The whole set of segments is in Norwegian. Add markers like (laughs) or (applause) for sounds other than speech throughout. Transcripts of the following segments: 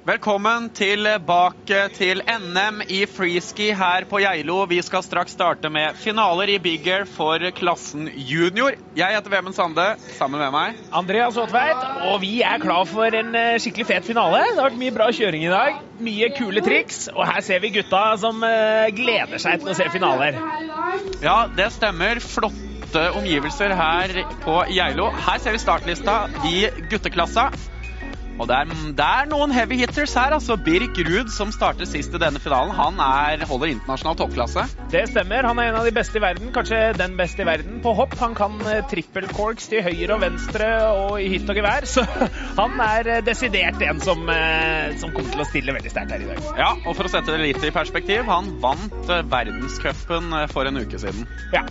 Velkommen tilbake til NM i freeski her på Geilo. Vi skal straks starte med finaler i Big Air for klassen junior. Jeg heter Vemund Sande. Sammen med meg Andreas Aatveit. Og vi er klar for en eh, skikkelig fet finale. Det har vært mye bra kjøring i dag. Mye kule triks. Og her ser vi gutta som eh, gleder seg til å se finaler. Ja, det stemmer. Flotte omgivelser her på Geilo. Her ser vi startlista i gutteklassa. Og det er, det er, noen heavy hitters her. altså Birk Ruud, som starter sist i denne finalen, han er, holder internasjonal toppklasse. Det stemmer. Han er en av de beste i verden, kanskje den beste i verden på hopp. Han kan uh, trippelcorks til høyre og venstre og i hytt og gevær. Så (laughs) han er uh, desidert en som, uh, som, kommer til å stille veldig sterkt her i dag. Ja, og for å sette det litt i perspektiv, han vant verdenscupen for en uke siden. Ja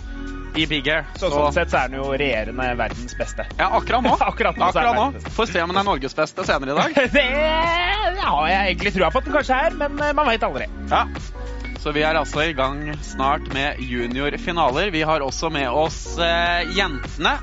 i Big Air. Så, så, sånn sett så er han jo regjerende verdens beste. Ja, akkurat nå. (laughs) akkurat nå, akkurat nå. Får se om han er norges beste senere i dag. (laughs) det, har jeg egentlig trua på at han kanskje er, men man veit aldri. Ja. Så vi er altså i gang snart med juniorfinaler. Vi har også med oss eh, jentene.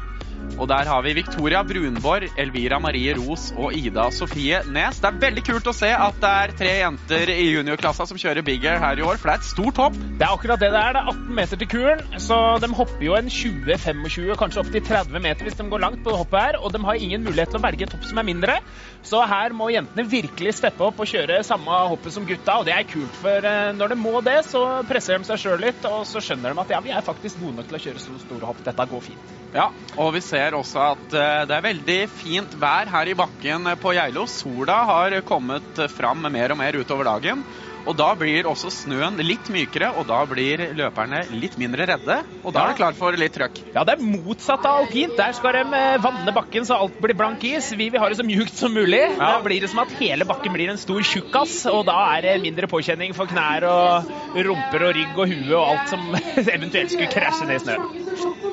Og der har vi Victoria Brunborg, Elvira Marie Ros og Ida Sofie Nes. Det er veldig kult å se at det er tre jenter i juniorklassa som kjører Big Air her i år, for det er et stort hopp. Det er akkurat det det er. Det er 18 meter til kuren, så de hopper jo en 20-25, kanskje opp til 30 meter hvis de går langt på det hoppet her. Og de har ingen mulighet til å berge et hopp som er mindre. Så her må jentene virkelig steppe opp og kjøre samme hoppet som gutta, og det er kult. For eh, når de må det, så presser de seg sjøl litt, og så skjønner de at ja, vi er faktisk gode nok til å kjøre så store hopp. Dette går fint. Ja, og vi ser også at eh, det er veldig fint vær her i bakken på Geilo. Sola har kommet fram mer og mer utover dagen. Og da blir også snøen litt mykere, og da blir løperne litt mindre redde. Og da ja. er det klar for litt trøkk. Ja, det er motsatt av alpint. Der skal de eh, vanne bakken så alt blir blank is. Vi vil ha det så mjukt som mulig. Ja. Da blir det som at hele bakken blir en stor tjukkas, og da er det mindre påkjenning for knær og rumper og rygg og hue og alt som (laughs) eventuelt skulle krasje ned i snøen.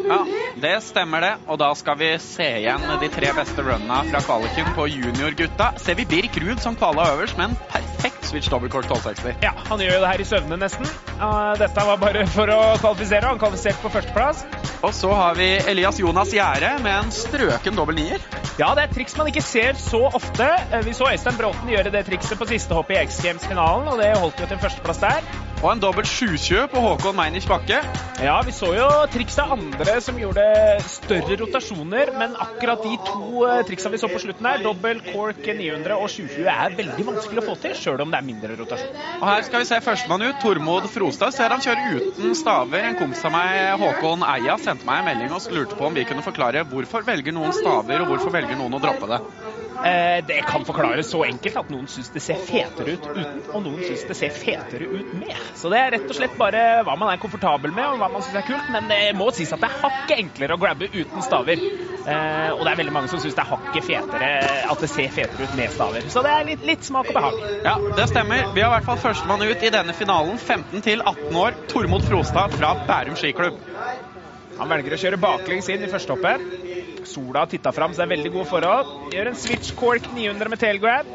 Ja, det stemmer det. Og da skal vi se igjen de tre beste runna fra kvaliken på juniorgutta. Ser vi Birk Ruud som kvala øverst, men perfekt switch dobbeltkork 1260. Ja, han gjør jo det her i søvne nesten. Dette var bare for å kvalifisere. Han kvalifiserte på førsteplass. Og så har vi Elias Jonas Gjære med en strøken dobbel nier. Ja, det er et triks man ikke ser så ofte. Vi så Øystein Bråten gjøre det trikset på siste hopp i X Games-finalen, og det holdt jo til førsteplass der. Og en dobbelt 7-20 på Håkon Meinich Bakke. Ja, vi så jo triks av andre som gjorde større rotasjoner, men akkurat de to eh, triksa vi så på slutten her, dobbel cork 900 og 720, er veldig vanskelig å få til, sjøl om det er mindre rotasjon. Og her skal vi se førstemann ut, Tormod Frostad. Ser han kjører uten staver. En kompis av meg, Håkon Eia, sendte meg en melding og lurte på om vi kunne forklare hvorfor velger noen staver, og hvorfor velger noen å droppe det. Eh, det kan forklares så enkelt at noen syns det ser fetere ut uten, og noen syns det ser fetere ut med. Så det er rett og slett bare hva man er komfortabel med, og hva man syns er kult. Men det må sies at det er hakket enklere å grabbe uten staver. Eh, og det er veldig mange som syns det er hakket fetere at det ser fetere ut med staver. Så det er litt, litt smak og behag. Ja, det stemmer. Vi har i hvert fall førstemann ut i denne finalen. 15 til 18 år. Tormod Frostad fra Bærum skiklubb. Han velger å kjøre baklengs inn i førstehoppet. Sola har titta fram, så det er veldig gode forhold. Gjør en switch cork 900 med tailgrab.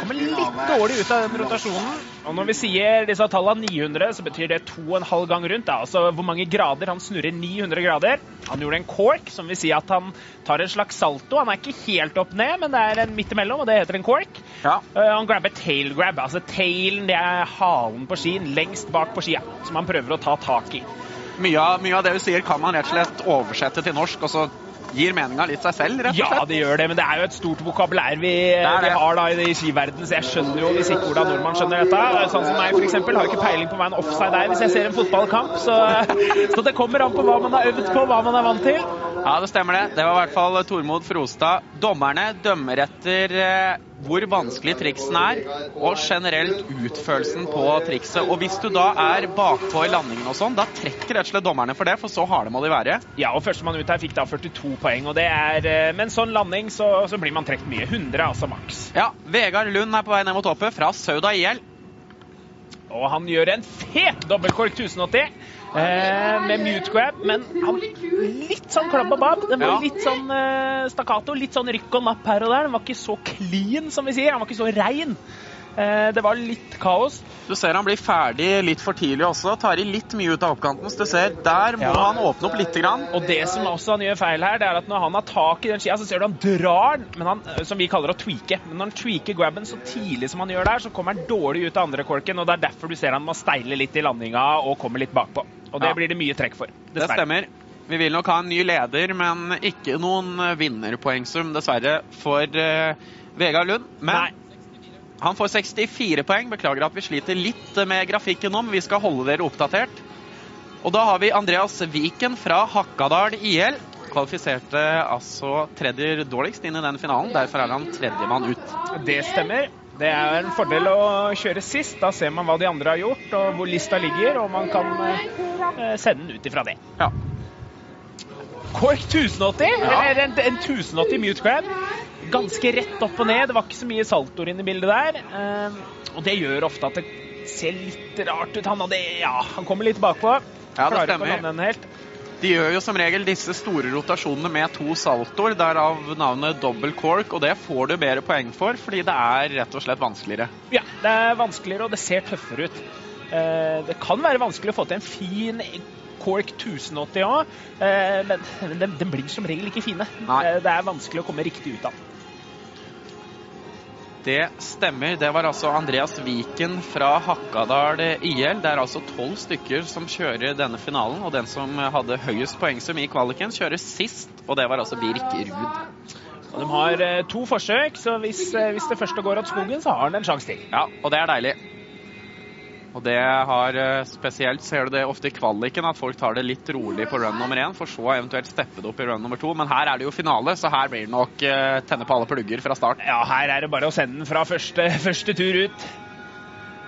Kommer litt dårlig ut av den rotasjonen. Og når vi sier disse tallene 900, så betyr det 2,5 gang rundt. Altså hvor mange grader. Han snurrer 900 grader. Han gjorde en cork, som vil si at han tar en slags salto. Han er ikke helt opp ned, men det er en midt imellom, og det heter en cork. Ja. Uh, han grabber tailgrab. Altså tailen, det er halen på skien lengst bak på skia, som han prøver å ta tak i mye av, mye av, det hun sier, kan man rett og slett oversette til norsk. og så gir meninga litt seg selv, rett og slett? Ja, det gjør det, men det er jo et stort vokabulær vi, vi har da i skiverdenen, så jeg skjønner jo hvis ikke hvordan nordmann skjønner dette. Sånn som meg, f.eks., har jo ikke peiling på hva en offside er hvis jeg ser en fotballkamp. Så, (laughs) så, det kommer an på hva man har øvd på, hva man er vant til. Ja, det stemmer det. Det var i hvert fall Tormod Frostad. Dommerne dømmer etter eh, hvor vanskelig triksen er, og generelt utførelsen på trikset. Og hvis du da er bakpå i landingen og sånn, da trekker rett og slett dommerne for det, for så harde må de være. Ja, og førstemann ut her fikk da 42 poeng, og det er eh, Med en sånn landing så, så blir man trukket mye. 100, altså maks. Ja, Vegard Lund er på vei ned mot hoppet fra Sauda IL. Og han gjør en fet dobbeltkork 1080 eh, med mute grab, men han, litt sånn klabb og bab. Den var ja. litt sånn eh, stakkato, litt sånn rykk og napp her og der. Den var ikke så clean, som vi sier. Han var ikke så rein. Eh, det var litt kaos. Du ser han blir ferdig litt for tidlig også. Tar i litt mye ut av oppkanten. Så du ser, der må Ja. han åpne opp litt. grann. Og det som også han gjør feil her, det er at når han har tak i den skia, så ser du han drar den, han, eh, som vi kaller å tweake. Men når han tweaker grabben så tidlig som han gjør der, så kommer han dårlig ut av andre korken, og det er derfor du ser han må steile litt i landinga og kommer litt bakpå. Og det Ja. blir det mye trekk for. Det stemmer. Vi vil nok ha en ny leder, men ikke noen eh, vinnerpoengsum, dessverre, for uh, Vegard Lund. Men Nei. Han får 64 poeng. Beklager at vi sliter litt med grafikken om. vi skal holde dere oppdatert. Og da har vi Andreas Viken fra Hakkadal IL. Kvalifiserte altså tredje dårligst inn i den finalen. Derfor er han tredjemann ut. Det stemmer. Det er en fordel å kjøre sist. Da ser man hva de andre har gjort, og hvor lista ligger, og man kan eh, sende den ut ifra det. Ja. Cork 1080, Ja. eller en, en 1080 mute crab. Ganske rett opp og ned. Det var ikke så mye saltoer inne i bildet der. Eh, og det gjør ofte at det ser litt rart ut. Han, hadde, ja, han kommer litt bakpå. Ja, det stemmer. De gjør jo som regel disse store rotasjonene med to saltoer, derav navnet double cork, og det får du bedre poeng for, fordi det er rett og slett vanskeligere. Ja, det er vanskeligere, og det ser tøffere ut. Eh, det kan være vanskelig å få til en fin Cork 1080 òg, eh, men den blir som regel ikke fine. Nei. Eh, det er vanskelig å komme riktig ut av. Det stemmer. Det var altså Andreas Viken fra Hakadal IL. Det er altså tolv stykker som kjører denne finalen, og den som hadde høyest poengsum i kvaliken, kjører sist, og det var altså Birk Ruud. Og de har eh, to forsøk, så hvis, eh, hvis det første går åt skogen, så har han en sjanse til. Ja, og det er deilig. Og det har eh, spesielt ser du det ofte i kvaliken, at folk tar det litt rolig på run nummer én, for så eventuelt steppe det opp i run nummer to. Men her er det jo finale, så her blir det nok eh, tenne på alle plugger fra start. Ja, her er det bare å sende den fra første, første tur ut.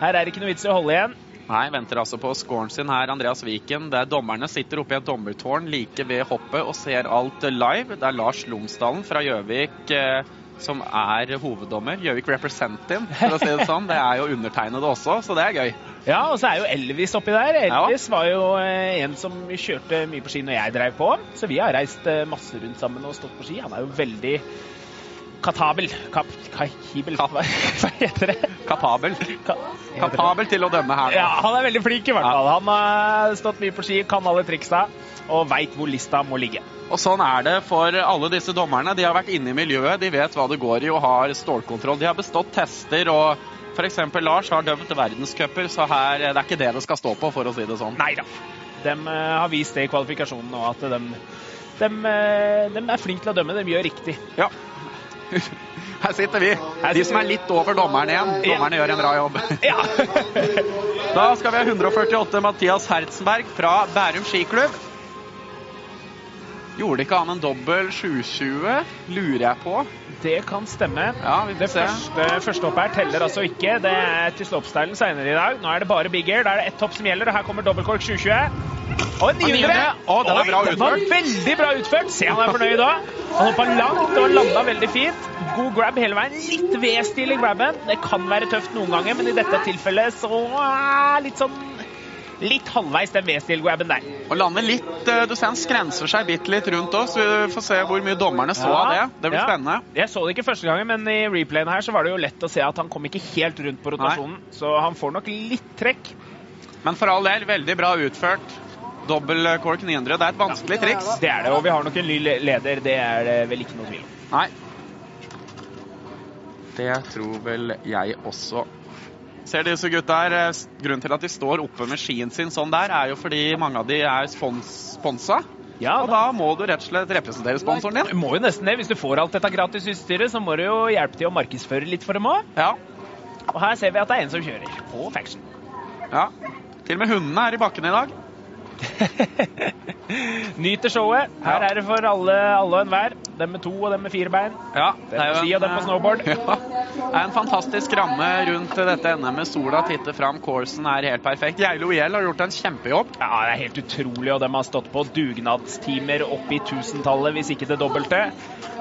Her er det ikke noe vits i å holde igjen. Nei, venter altså på scoren sin her, Andreas Viken. Der dommerne sitter oppe i et dommertårn like ved hoppet og ser alt live. Det er Lars Lomsdalen fra Gjøvik eh, som er hoveddommer. Gjøvik representing, for å si det sånn. Det er jo undertegnede også, så det er gøy. Ja, og så er jo Elvis oppi der. Elvis var jo eh, en som kjørte mye på ski når jeg drev på. Så vi har reist eh, masse rundt sammen og stått på ski. Han er jo veldig katabel. Kap, kibel, Kap- (laughs) hva, heter det? Kapabel. Ka, Kapabel til å dømme her. Ja, han er veldig flink i hvert Ja. fall. Han har stått mye på ski, kan alle triksa og veit hvor lista må ligge. Og sånn er det for alle disse dommerne. De har vært inne i miljøet, de vet hva det går i og har stålkontroll. De har bestått tester og f.eks. Lars har dømt verdenscuper, så her, det er ikke det det skal stå på, for å si det sånn. Nei da. De eh, har vist det i kvalifikasjonen og at de, de, eh, de er flinke til å dømme. De gjør riktig. Ja. (laughs) Her sitter vi. De som er litt over dommeren igjen. Dommerne gjør en bra jobb. (laughs) Ja. (laughs) Da skal vi ha 148 Mathias Herzenberg fra Bærum skiklubb. Gjorde ikke han en dobbel 720, lurer jeg på. Det kan stemme. Ja, vi Det første, første hoppet her teller altså ikke. Det er til slopestyle senere i dag. Nå er det bare big air. Da er det ett hopp som gjelder, og her kommer dobbeltkork 720. Og en 900! 900. Å, den bra Oi, den var veldig bra utført. Se, han er fornøyd da. Han hoppa langt og landa veldig fint. God grab hele veien. Litt V-stil i grabben. Det kan være tøft noen ganger, men i dette tilfellet så litt sånn Litt halvveis den V-stil-grabben der. Og lander litt eh, Du ser han skrenser seg bitte litt rundt oss. Vi får se hvor mye dommerne så av det. Det blir Ja. spennende. Jeg så det ikke første gangen, men i replayen her så var det jo lett å se at han kom ikke helt rundt på rotasjonen. Så han får nok litt trekk. Men for all del, veldig bra utført. Dobbel cork 900. Det er et vanskelig triks. Det er det, og vi har nok en ny leder. Det er det vel ikke noe tvil om. Nei. Det tror vel jeg også. Ser disse gutta her, eh, Grunnen til at de står oppe med skien sin sånn der, er jo fordi mange av de er spons sponsa. Ja, Og da må du rett og slett representere sponsoren din. Du må jo nesten det. Hvis du får alt dette gratis utstyret, så må du jo hjelpe til å markedsføre litt for dem òg. Ja. Og her ser vi at det er en som kjører på Faction. ja. Til og med hundene er i bakken i dag. (laughs) Nyter showet. Her er det for alle, alle og enhver. Dem med to og dem med fire bein. Ja, dem på ski og dem på snowboard. (laughs) Ja, det er en fantastisk ramme rundt dette NM-et. Sola titter fram, coursen er helt perfekt. Geilo IL har gjort en kjempejobb. Ja, Det er helt utrolig, og de har stått på dugnadstimer opp i tusentallet, hvis ikke det dobbelte.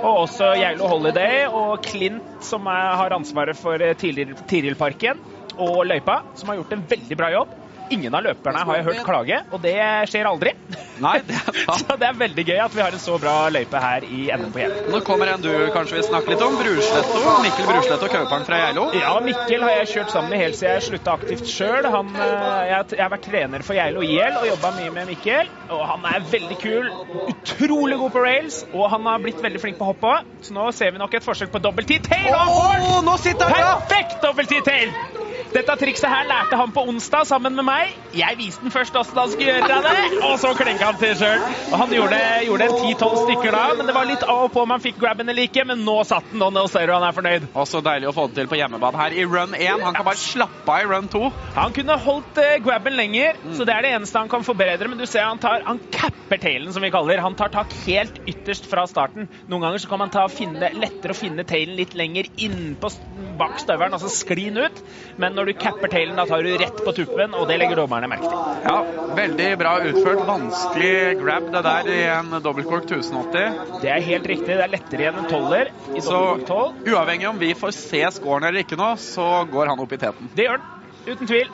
Og også Geilo Holiday og Clint, som er, har ansvaret for eh, Tiril- Tirilparken, og løypa, som har gjort en veldig bra jobb. Ingen av løperne har jeg hørt klage, og det skjer aldri. Nei, det er. (laughs) Så det er veldig gøy at vi har en så bra løype her i NM på Hjem. Nå kommer en du kanskje vil snakke litt om. Brusletto. Mikkel Brusletto, Kaupang fra Geilo. Ja, Mikkel har jeg kjørt sammen med helt siden jeg slutta aktivt sjøl. Jeg, jeg har vært trener for Geilo IL og jobba mye med Mikkel. Og han er veldig kul. Utrolig god på rails, og han har blitt veldig flink på hopp òg. Så nå ser vi nok et forsøk på dobbel T-tail. Oh, nå sitter han! Perfekt dobbel T-tail! Dette trikset her lærte han på onsdag sammen med meg. Jeg viste den først hvordan han skulle gjøre det, og så klenka han til sjøl. Han gjorde, gjorde en ti-tolv stykker da, men det var litt av og på om han fikk grabben eller ikke. Men nå satt den, og nå ser du han er fornøyd. Og så deilig å få det til på hjemmebane her i run 1. Han kan bare slappe av i run 2. Han kunne holdt uh, grabben lenger, mm. så det er det eneste han kan forbedre. Men du ser han tar, han capper tailen, som vi kaller. Han tar tak helt ytterst fra starten. Noen ganger så kan man ta, finne, lettere å finne tailen litt lenger innpå bak støvelen, altså skli den ut. Men når du capper tailen, da tar du rett på tuppen, og det legger dommerne merke til. Ja, veldig bra utført. Vanskelig grab det der i en dobbeltkork 1080. Det er helt riktig. Det er lettere enn en toller i Så uavhengig om vi får se scoren eller ikke nå, så går han opp i teten. Det gjør han. Uten tvil.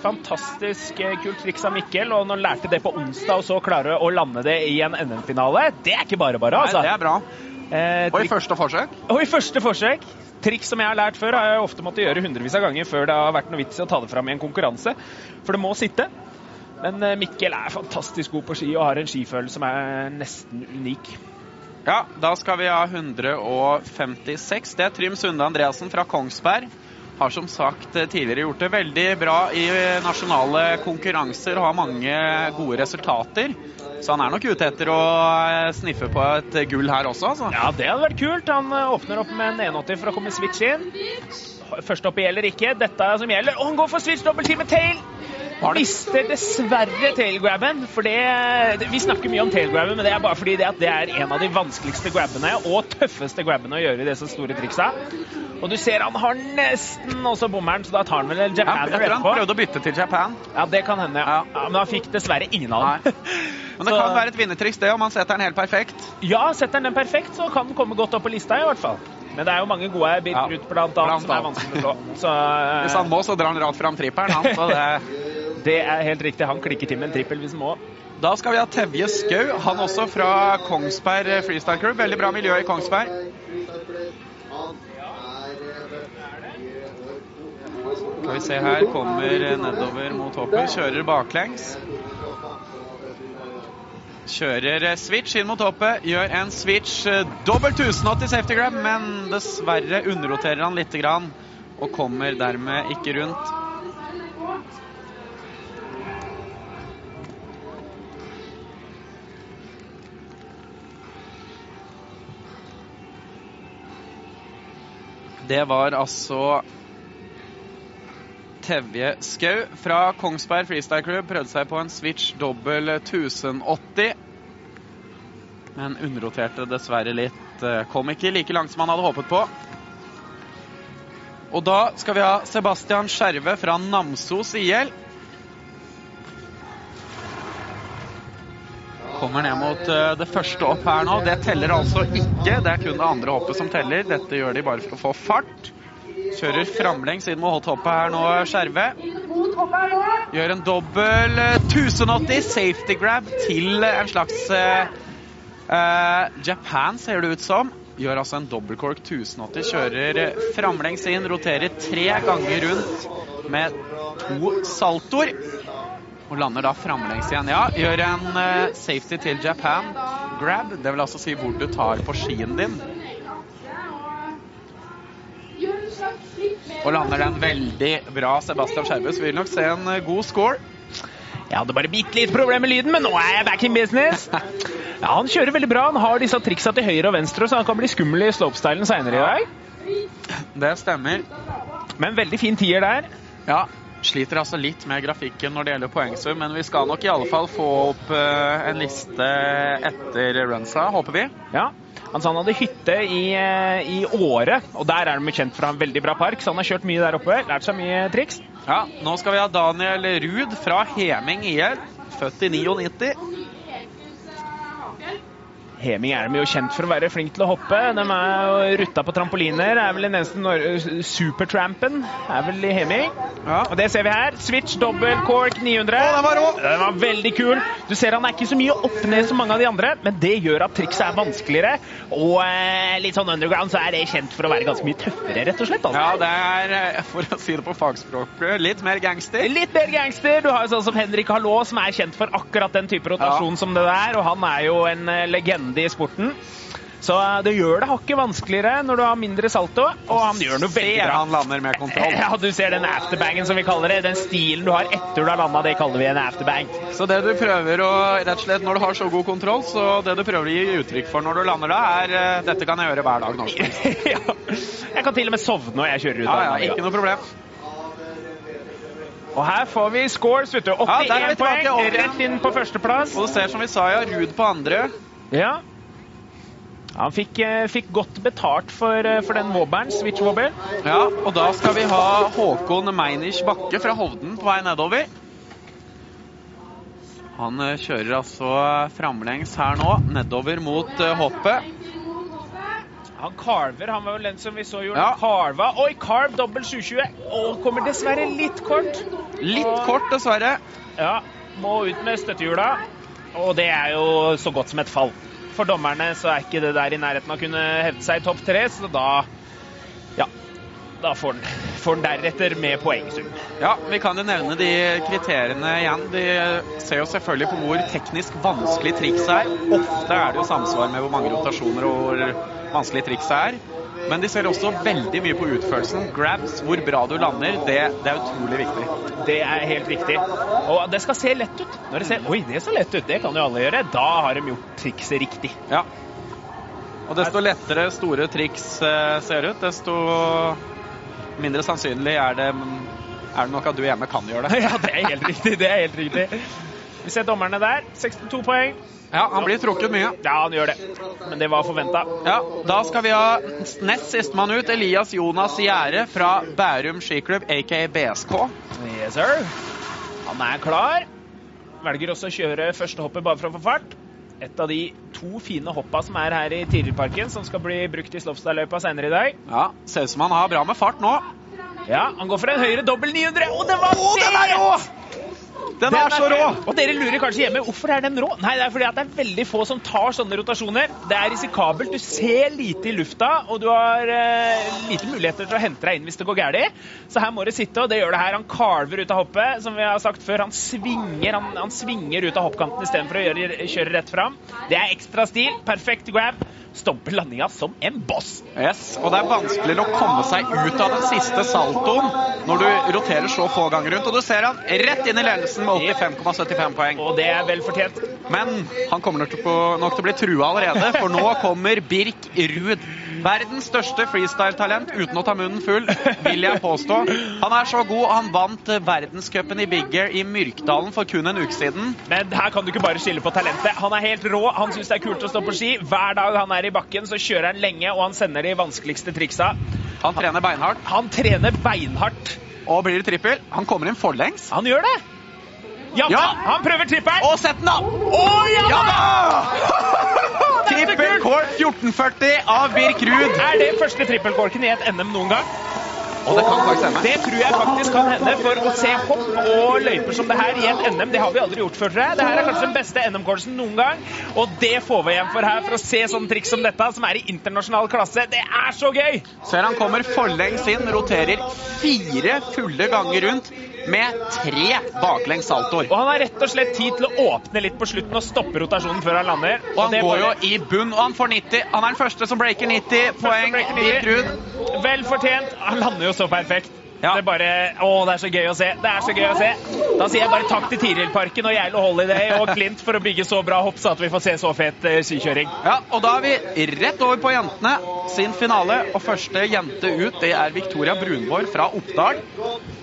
Fantastisk eh, kult triks av Mikkel. Og når han lærte det på onsdag, og så klarer å lande det i en NM-finale, det er ikke bare bare, altså. Nei, det er bra. Eh, og i første forsøk? Og i første forsøk triks som jeg har lært før, har jeg ofte måttet gjøre hundrevis av ganger før det har vært noe vits i å ta det fram i en konkurranse. For det må sitte. Men eh, Mikkel er fantastisk god på ski og har en skifølelse som er nesten unik. Ja, da skal vi ha 156. Det er Trym Sunde Andreassen fra Kongsberg. Har som sagt tidligere gjort det veldig bra i nasjonale konkurranser og har mange gode resultater. Så han er nok ute etter å eh, sniffe på et gull her også, altså. Ja, det hadde vært kult. Han eh, åpner opp med en 180 for å komme switch inn. Første opp gjelder ikke. Dette er som gjelder. Og han går for switch dobbeltteam med tail! Mister dessverre tailgrabben. For det, Vi snakker mye om tailgrabben, men det er bare fordi det, det er en av de vanskeligste grabbene og tøffeste grabbene å gjøre i disse store triksa. Og du ser han har nesten også bommeren, så da tar han vel Japan ja, etterpå. Han prøvde å bytte til Japan. Ja, det kan hende. Ja. ja men han fikk dessverre ingen av dem. Men det så, kan være et vinnertriks, det, om han setter den helt perfekt? Ja, setter han den perfekt, så kan den komme godt opp på lista, i hvert fall. Men det er jo mange gode Birk ja. Ruth blant annet, som er vanskelig å slå. (laughs) Så, Hvis han må, så drar han rart fram tripperen, han. Så det (laughs) det er helt riktig. Han klikker til med en trippel hvis han må. Da skal vi ha Tevje Skau, han også fra Kongsberg Freestyle Crew. Veldig bra miljø i Kongsberg. Skal vi se her, kommer nedover mot hopper. kjører baklengs. Kjører switch inn mot hoppet, gjør en switch dobbelt 1080 safety grab, men dessverre underroterer han litt og kommer dermed ikke rundt. Det var altså Tevje Skau fra Kongsberg Freestyle Club. Prøvde seg på en switch dobbel 1080, men underroterte dessverre litt. Eh, kom ikke like langt som han hadde håpet på. Og da skal vi ha Sebastian Skjerve fra Namsos IL. Kommer ned mot uh, det første opp her nå. Det teller altså ikke. Det er kun det andre hoppet som teller. Dette gjør de bare for å få fart. Kjører framlengs inn mot hoppet her nå, Skjerve. Gjør en dobbel 1080 safety grab til en slags uh, Japan, ser det ut som. Gjør altså en dobbeltkork 1080. Kjører framlengs inn, roterer tre ganger rundt med to saltoer. Og lander da framlengs igjen. Ja, gjør en uh, safety til Japan. Grab, det vil altså si hvor du tar på skien din. Og lander den veldig bra. Sebastian Skjerbus vil nok se en uh, god score. Jeg hadde bare bitte litt problem med lyden, men nå er jeg back in business. (laughs) Ja, Han kjører veldig bra. Han har disse triksa til høyre og venstre, så han kan bli skummel i slopestylen seinere i dag. Det stemmer. Men veldig fin tier der. Ja, Sliter altså litt med grafikken når det gjelder poengsum, men vi skal nok i alle fall få opp uh, en liste etter runsa, håper vi. Ja. Han sa han hadde hytte i, uh, i Åre, og der er de kjent for en veldig bra park, så han har kjørt mye der oppe. Lært seg mye triks. Ja, nå skal vi ha Daniel Ruud fra Heming IL, født i 99. Heming er de jo kjent for å være flink til å hoppe. De er jo rutta på trampoliner. Er vel den eneste supertrampen. Er vel i Heming. Ja. Og det ser vi her. Switch dobbel cork 900. Å, den var rå! Den var veldig kul. Du ser han er ikke så mye opp ned som mange av de andre, men det gjør at trikset er vanskeligere. Og eh, litt sånn underground så er det kjent for å være ganske mye tøffere, rett og slett. Altså. Ja, det er, eh, for å si det på fagspråket, litt mer gangster. Litt mer gangster. Du har jo sånn som Henrik Hallå, som er kjent for akkurat den type rotasjon som det der, og han er jo en eh, legende i sporten. Så eh, det gjør det hakket vanskeligere når du har mindre salto, og han gjør noe veldig bra. han lander med kontroll. (laughs) Ja, du ser den afterbangen som vi kaller det. Den stilen du har etter du har landa, det kaller vi en afterbang. Så det du prøver å, rett og slett når du har så god kontroll, så det du prøver å gi uttrykk for når du lander da, er eh, dette kan jeg gjøre hver dag. norsk. (laughs) ja. Jeg kan til og med sovne når jeg kjører ut. Ja, ja, ikke noe problem. Og her får vi scores, vet du. 81 ja, poeng, rett inn på førsteplass. Og du ser som vi sa, ja, Ruud på andre. Ja. Han fikk, eh, fikk godt betalt for, eh, for den wobberen, switch wobber. Ja, og da skal vi ha Håkon Meinisch Bakke fra Hovden på vei nedover. Han eh, kjører altså framlengs her nå, nedover mot hoppet. Han kalver. han var vel den som vi så gjorde Ja. kalva. Oi, kalv, dobbel 720. Og kommer dessverre litt kort. Litt kort, dessverre. Ja, må ut med støttehjula. Og det er jo så godt som et fall. For dommerne så er ikke det der i nærheten av å kunne hevde seg i topp tre, så da Ja. Da får den, får den deretter med poengsum. Ja, vi kan jo nevne de kriteriene igjen. De ser jo selvfølgelig på hvor teknisk vanskelig trikset er. Ofte er det jo samsvar med hvor mange rotasjoner og hvor vanskelig trikset er. Men de ser også veldig mye på utførelsen. Grabs, hvor bra du lander, det, det er utrolig viktig. Det er helt riktig. Og det skal se lett ut. Når det ser Oi, det så lett ut. Det kan jo alle gjøre. Da har de gjort trikset riktig. Ja. Og desto lettere store triks eh, ser ut, desto mindre sannsynlig er det, er det nok at du hjemme kan gjøre det. (laughs) Ja, det er helt riktig. Det er helt riktig. Vi ser dommerne der. 62 poeng. Ja, han blir trukket mye. Ja, han gjør det. Men det var forventa. Ja, Da skal vi ha nest sistemann ut, Elias Jonas Gjære fra Bærum skiklubb, aka BSK. Yes, sir. Han er klar. Velger også å kjøre første hoppet bare for å få fart. Et av de to fine hoppa som er her i tidligparken som skal bli brukt i Slopstadløypa senere i dag. Ja, Ser ut som han har bra med fart nå. Ja, han går for en høyre dobbel 900. Og det var Å, den er! Den er så rå! Og dere lurer kanskje hjemme hvorfor er den rå? Nei, det er fordi at det er veldig få som tar sånne rotasjoner. Det er risikabelt. Du ser lite i lufta, og du har eh, lite muligheter til å hente deg inn hvis det går galt. Så her må du sitte, og det gjør det her. Han kalver ut av hoppet, som vi har sagt før. Han svinger, han, han svinger ut av hoppkanten istedenfor å gjøre, kjøre rett fram. Det er ekstra stil. Perfekt grab. Stopper landinga som en boss. Yes, Og det er vanskeligere å komme seg ut av den siste saltoen når du roterer så få ganger rundt. Og du ser han rett inn i ledelsen med 85,75 poeng. Og det er vel fortjent. Men han kommer nok til, på, nok til å bli trua allerede, for nå kommer Birk Ruud. Verdens største freestyle-talent uten å ta munnen full, vil jeg påstå. Han er så god, han vant verdenscupen i Big Air i Myrkdalen for kun en uke siden. Men her kan du ikke bare skille på talentet. Han er helt rå. Han syns det er kult å stå på ski. Hver dag han er i bakken, så kjører han lenge, og han sender de vanskeligste triksa. Han trener beinhardt. Han trener beinhardt. Og blir det trippel? Han kommer inn forlengs. Han gjør det. Ja, Ja. han prøver trippelen. Og sett den, da! Å, ja, Ja da! da! Trippel Cork 1440 av Birk Ruud. Er det første trippelkorken i et NM noen gang? Og det kan faktisk hende. Det tror jeg faktisk kan hende. For å se hopp og løyper som det her i et NM, det har vi aldri gjort før, tror jeg. Det her er kanskje den beste NM-coursen noen gang. Og det får vi igjen for her, for å se sånne triks som dette, som er i internasjonal klasse. Det er så gøy! Ser han kommer forlengs inn, roterer fire fulle ganger rundt med tre baklengs saltoer. Og han har rett og slett tid til å åpne litt på slutten og stoppe rotasjonen før han lander. Og han det går jo i bunn, og han får 90. Han er den første som breaker 90 poeng. breaker Birk 90. Vel fortjent. Han lander jo så perfekt. Ja. Det er bare Å, det er så gøy å se. Det er så gøy å se. Da sier jeg bare takk til Tirilparken og Geilo Holiday og Klint for å bygge så bra hopp, så at vi får se så fet sykjøring. skikjøring. Ja, og da er vi rett over på jentene sin finale. Og første jente ut, det er Victoria Brunborg fra Oppdal.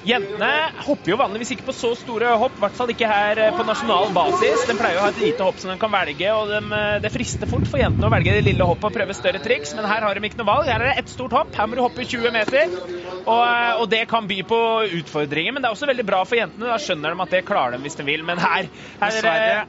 Jentene hopper jo vanligvis ikke på så store hopp, i hvert fall ikke her eh, på nasjonal basis. De pleier å ha et lite hopp som de kan velge, og de, eh, det frister fort for jentene å velge det lille hoppet og prøve større triks, men her har de ikke noe valg. Her er det ett stort hopp. Her må du hoppe 20 meter, og, eh, og det kan by på utfordringer. Men det er også veldig bra for jentene. Da skjønner de at det klarer de hvis de vil. Men her, her Dessverre.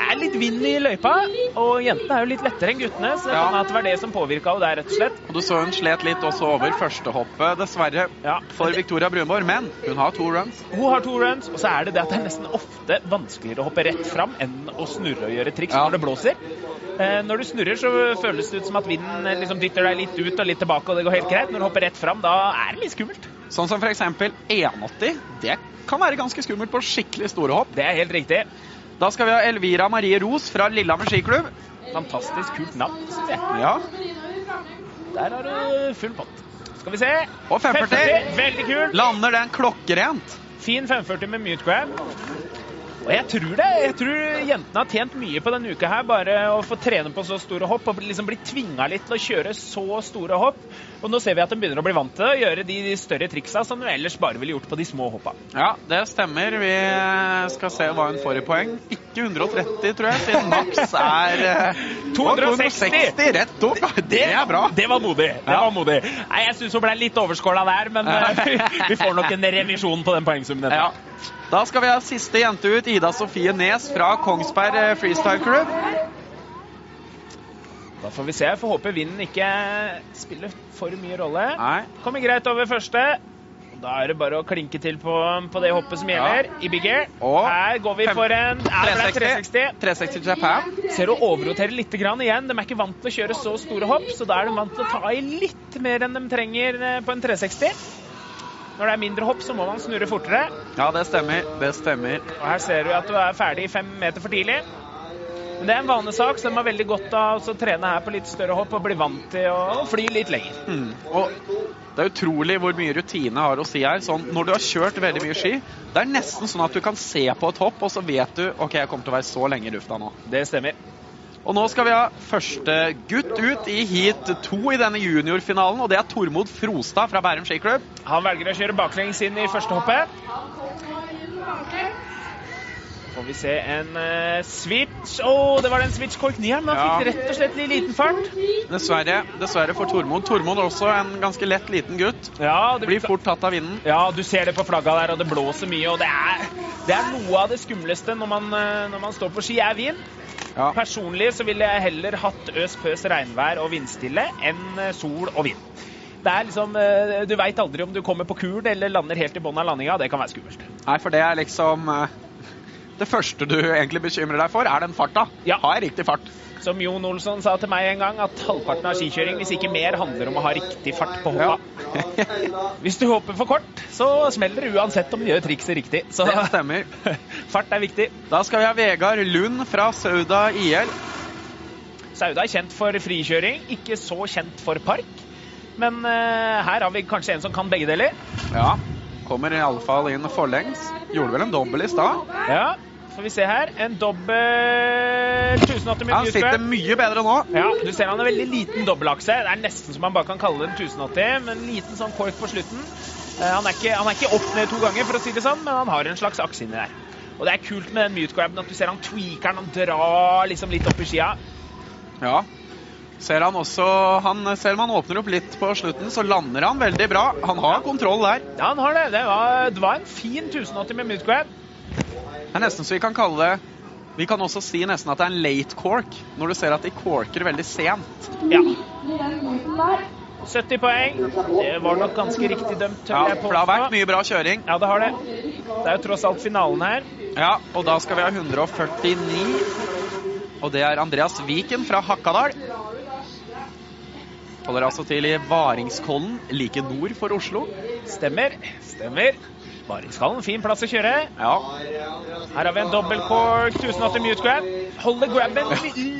Er litt vind i løypa, og jentene er jo litt lettere enn guttene, så det Ja. kan det var det som påvirka henne der, rett og slett. Og du så hun slet litt også over førstehoppet, dessverre, Ja. for Victoria Brunborg. Men hun har to runs. Hun har to runs, og så er det det at det er nesten ofte vanskeligere å hoppe rett fram enn å snurre og gjøre triks Ja. når det blåser. Eh, når du snurrer, så føles det ut som at vinden eh, liksom dytter deg litt ut og litt tilbake, og det går helt greit. Når du hopper rett fram, da er det litt skummelt. Sånn som f.eks. 180. Det kan være ganske skummelt på skikkelig store hopp. Det er helt riktig. Da skal vi ha Elvira Marie Ros fra Lillehammer skiklubb. Fantastisk kult navn, syns jeg. Ja. Der har du full pott. Skal vi se. Og 540. Veldig kult. Lander den klokkerent. Fin 540 med mute grab. Og jeg tror det. Jeg tror jentene har tjent mye på denne uka her, bare å få trene på så store hopp og liksom bli tvinga litt til å kjøre så store hopp. Og nå ser vi at de begynner å bli vant til å gjøre de større triksa som de ellers bare ville gjort på de små hoppa. Ja, det stemmer. Vi skal se hva hun får i poeng. Ikke 130, tror jeg, siden maks (laughs) er eh, 260. 260 rett opp. Det er bra. Det var modig. Det var modig. Nei, Jeg syns hun ble litt overskåla der, men (laughs) eh, (laughs) vi får nok en revisjon på den poengsummen. Ja. Da skal vi ha siste jente ut, Ida Sofie Nes fra Kongsberg eh, Freestyle Crew. Da får vi se. Får håpe vinden ikke spiller for mye rolle. Nei. Kommer greit over første. Da er det bare å klinke til på, på det hoppet som gjelder, i big air. Og Her går vi for en ja, 360. 360 Japan. Ser du overroterer litt grann igjen. De er ikke vant til å kjøre så store hopp, så da er de vant til å ta i litt mer enn de trenger eh, på en 360. Når det er mindre hopp, så må man snurre fortere. Ja, det stemmer. Det stemmer. Og her ser du at du er ferdig fem meter for tidlig. Men det er en vanesak, så de har veldig godt av å trene her på litt større hopp og bli vant til å fly litt lenger. Mm. Og det er utrolig hvor mye rutine har å si her. Sånn, når du har kjørt veldig mye ski, det er nesten sånn at du kan se på et hopp, og så vet du OK, jeg kommer til å være så lenge i lufta nå. Det stemmer. Og nå skal vi ha første gutt ut i heat to i denne juniorfinalen, og det er Tormod Frostad fra Bærum skiklubb. Han velger å kjøre baklengs inn i første hoppet. Får vi se en uh, switch. Å, det var den switch kork 9 men han fikk rett og slett litt liten fart. Dessverre, dessverre for Tormod. Tormod er også en ganske lett liten gutt. Ja, det Blir fort tatt av vinden. Ja, du ser det på flagga der, og det blåser mye. Og det er, det er noe av det skumleste når man, eh, når man står på ski, er vind. Ja. Personlig så ville jeg heller hatt øs pøs regnvær og vindstille enn eh, sol og vind. Det er liksom, Du veit aldri om du kommer på kul eller lander helt i bunnen av landinga. Det kan være skummelt. Nei, for det er liksom Det første du egentlig bekymrer deg for, er den farta. Ja. Har jeg riktig fart? Som Jon Olsson sa til meg en gang, at halvparten av skikjøring, hvis ikke mer, handler om å ha riktig fart på hoppa. (laughs) Hvis du hopper for kort, så smeller det uansett om du gjør trikset riktig. Så Det stemmer. (laughs) fart er viktig. Da skal vi ha Vegard Lund fra Sauda IL. Sauda er kjent for frikjøring, ikke så kjent for park. Men uh, her har vi kanskje en som kan begge deler. Ja. Kommer iallfall inn forlengs. Gjorde vel en dobbel i stad. Ja, får vi se her. En dobbel 1080 med Han sitter mye bedre nå. Ja, du ser han har veldig liten dobbelakse. Det er nesten som man bare kan kalle det en 1080, men en liten sånn kork på slutten. Eh, Han er, ikke, han er ikke opp ned to ganger, for å si det sånn, men han har en slags akse inni der. Og det er kult med den mute grabben at du ser han tweaker den, han drar liksom litt opp i skia. Ja. Ser han også han, Selv om han åpner opp litt på slutten, så lander han veldig bra. Han har kontroll der. Ja, han har det. Det var, det var en fin 1080 med midgrab. Det er nesten så vi kan kalle det Vi kan også si nesten at det er en late cork, når du ser at de corker veldig sent. Ja. 70 poeng. Det var nok ganske riktig dømt, Ja, for det har vært mye bra kjøring. Ja, det har det. Det er jo tross alt finalen her. Ja, og da skal vi ha 149. Og det er Andreas Viken fra Hakadal. Holder altså til i Varingskollen, like nord for Oslo. Stemmer. Stemmer. Varingskallen, fin plass å kjøre. Ja, Her har vi en dobbel cork, 1080 mute grab. Holder grabben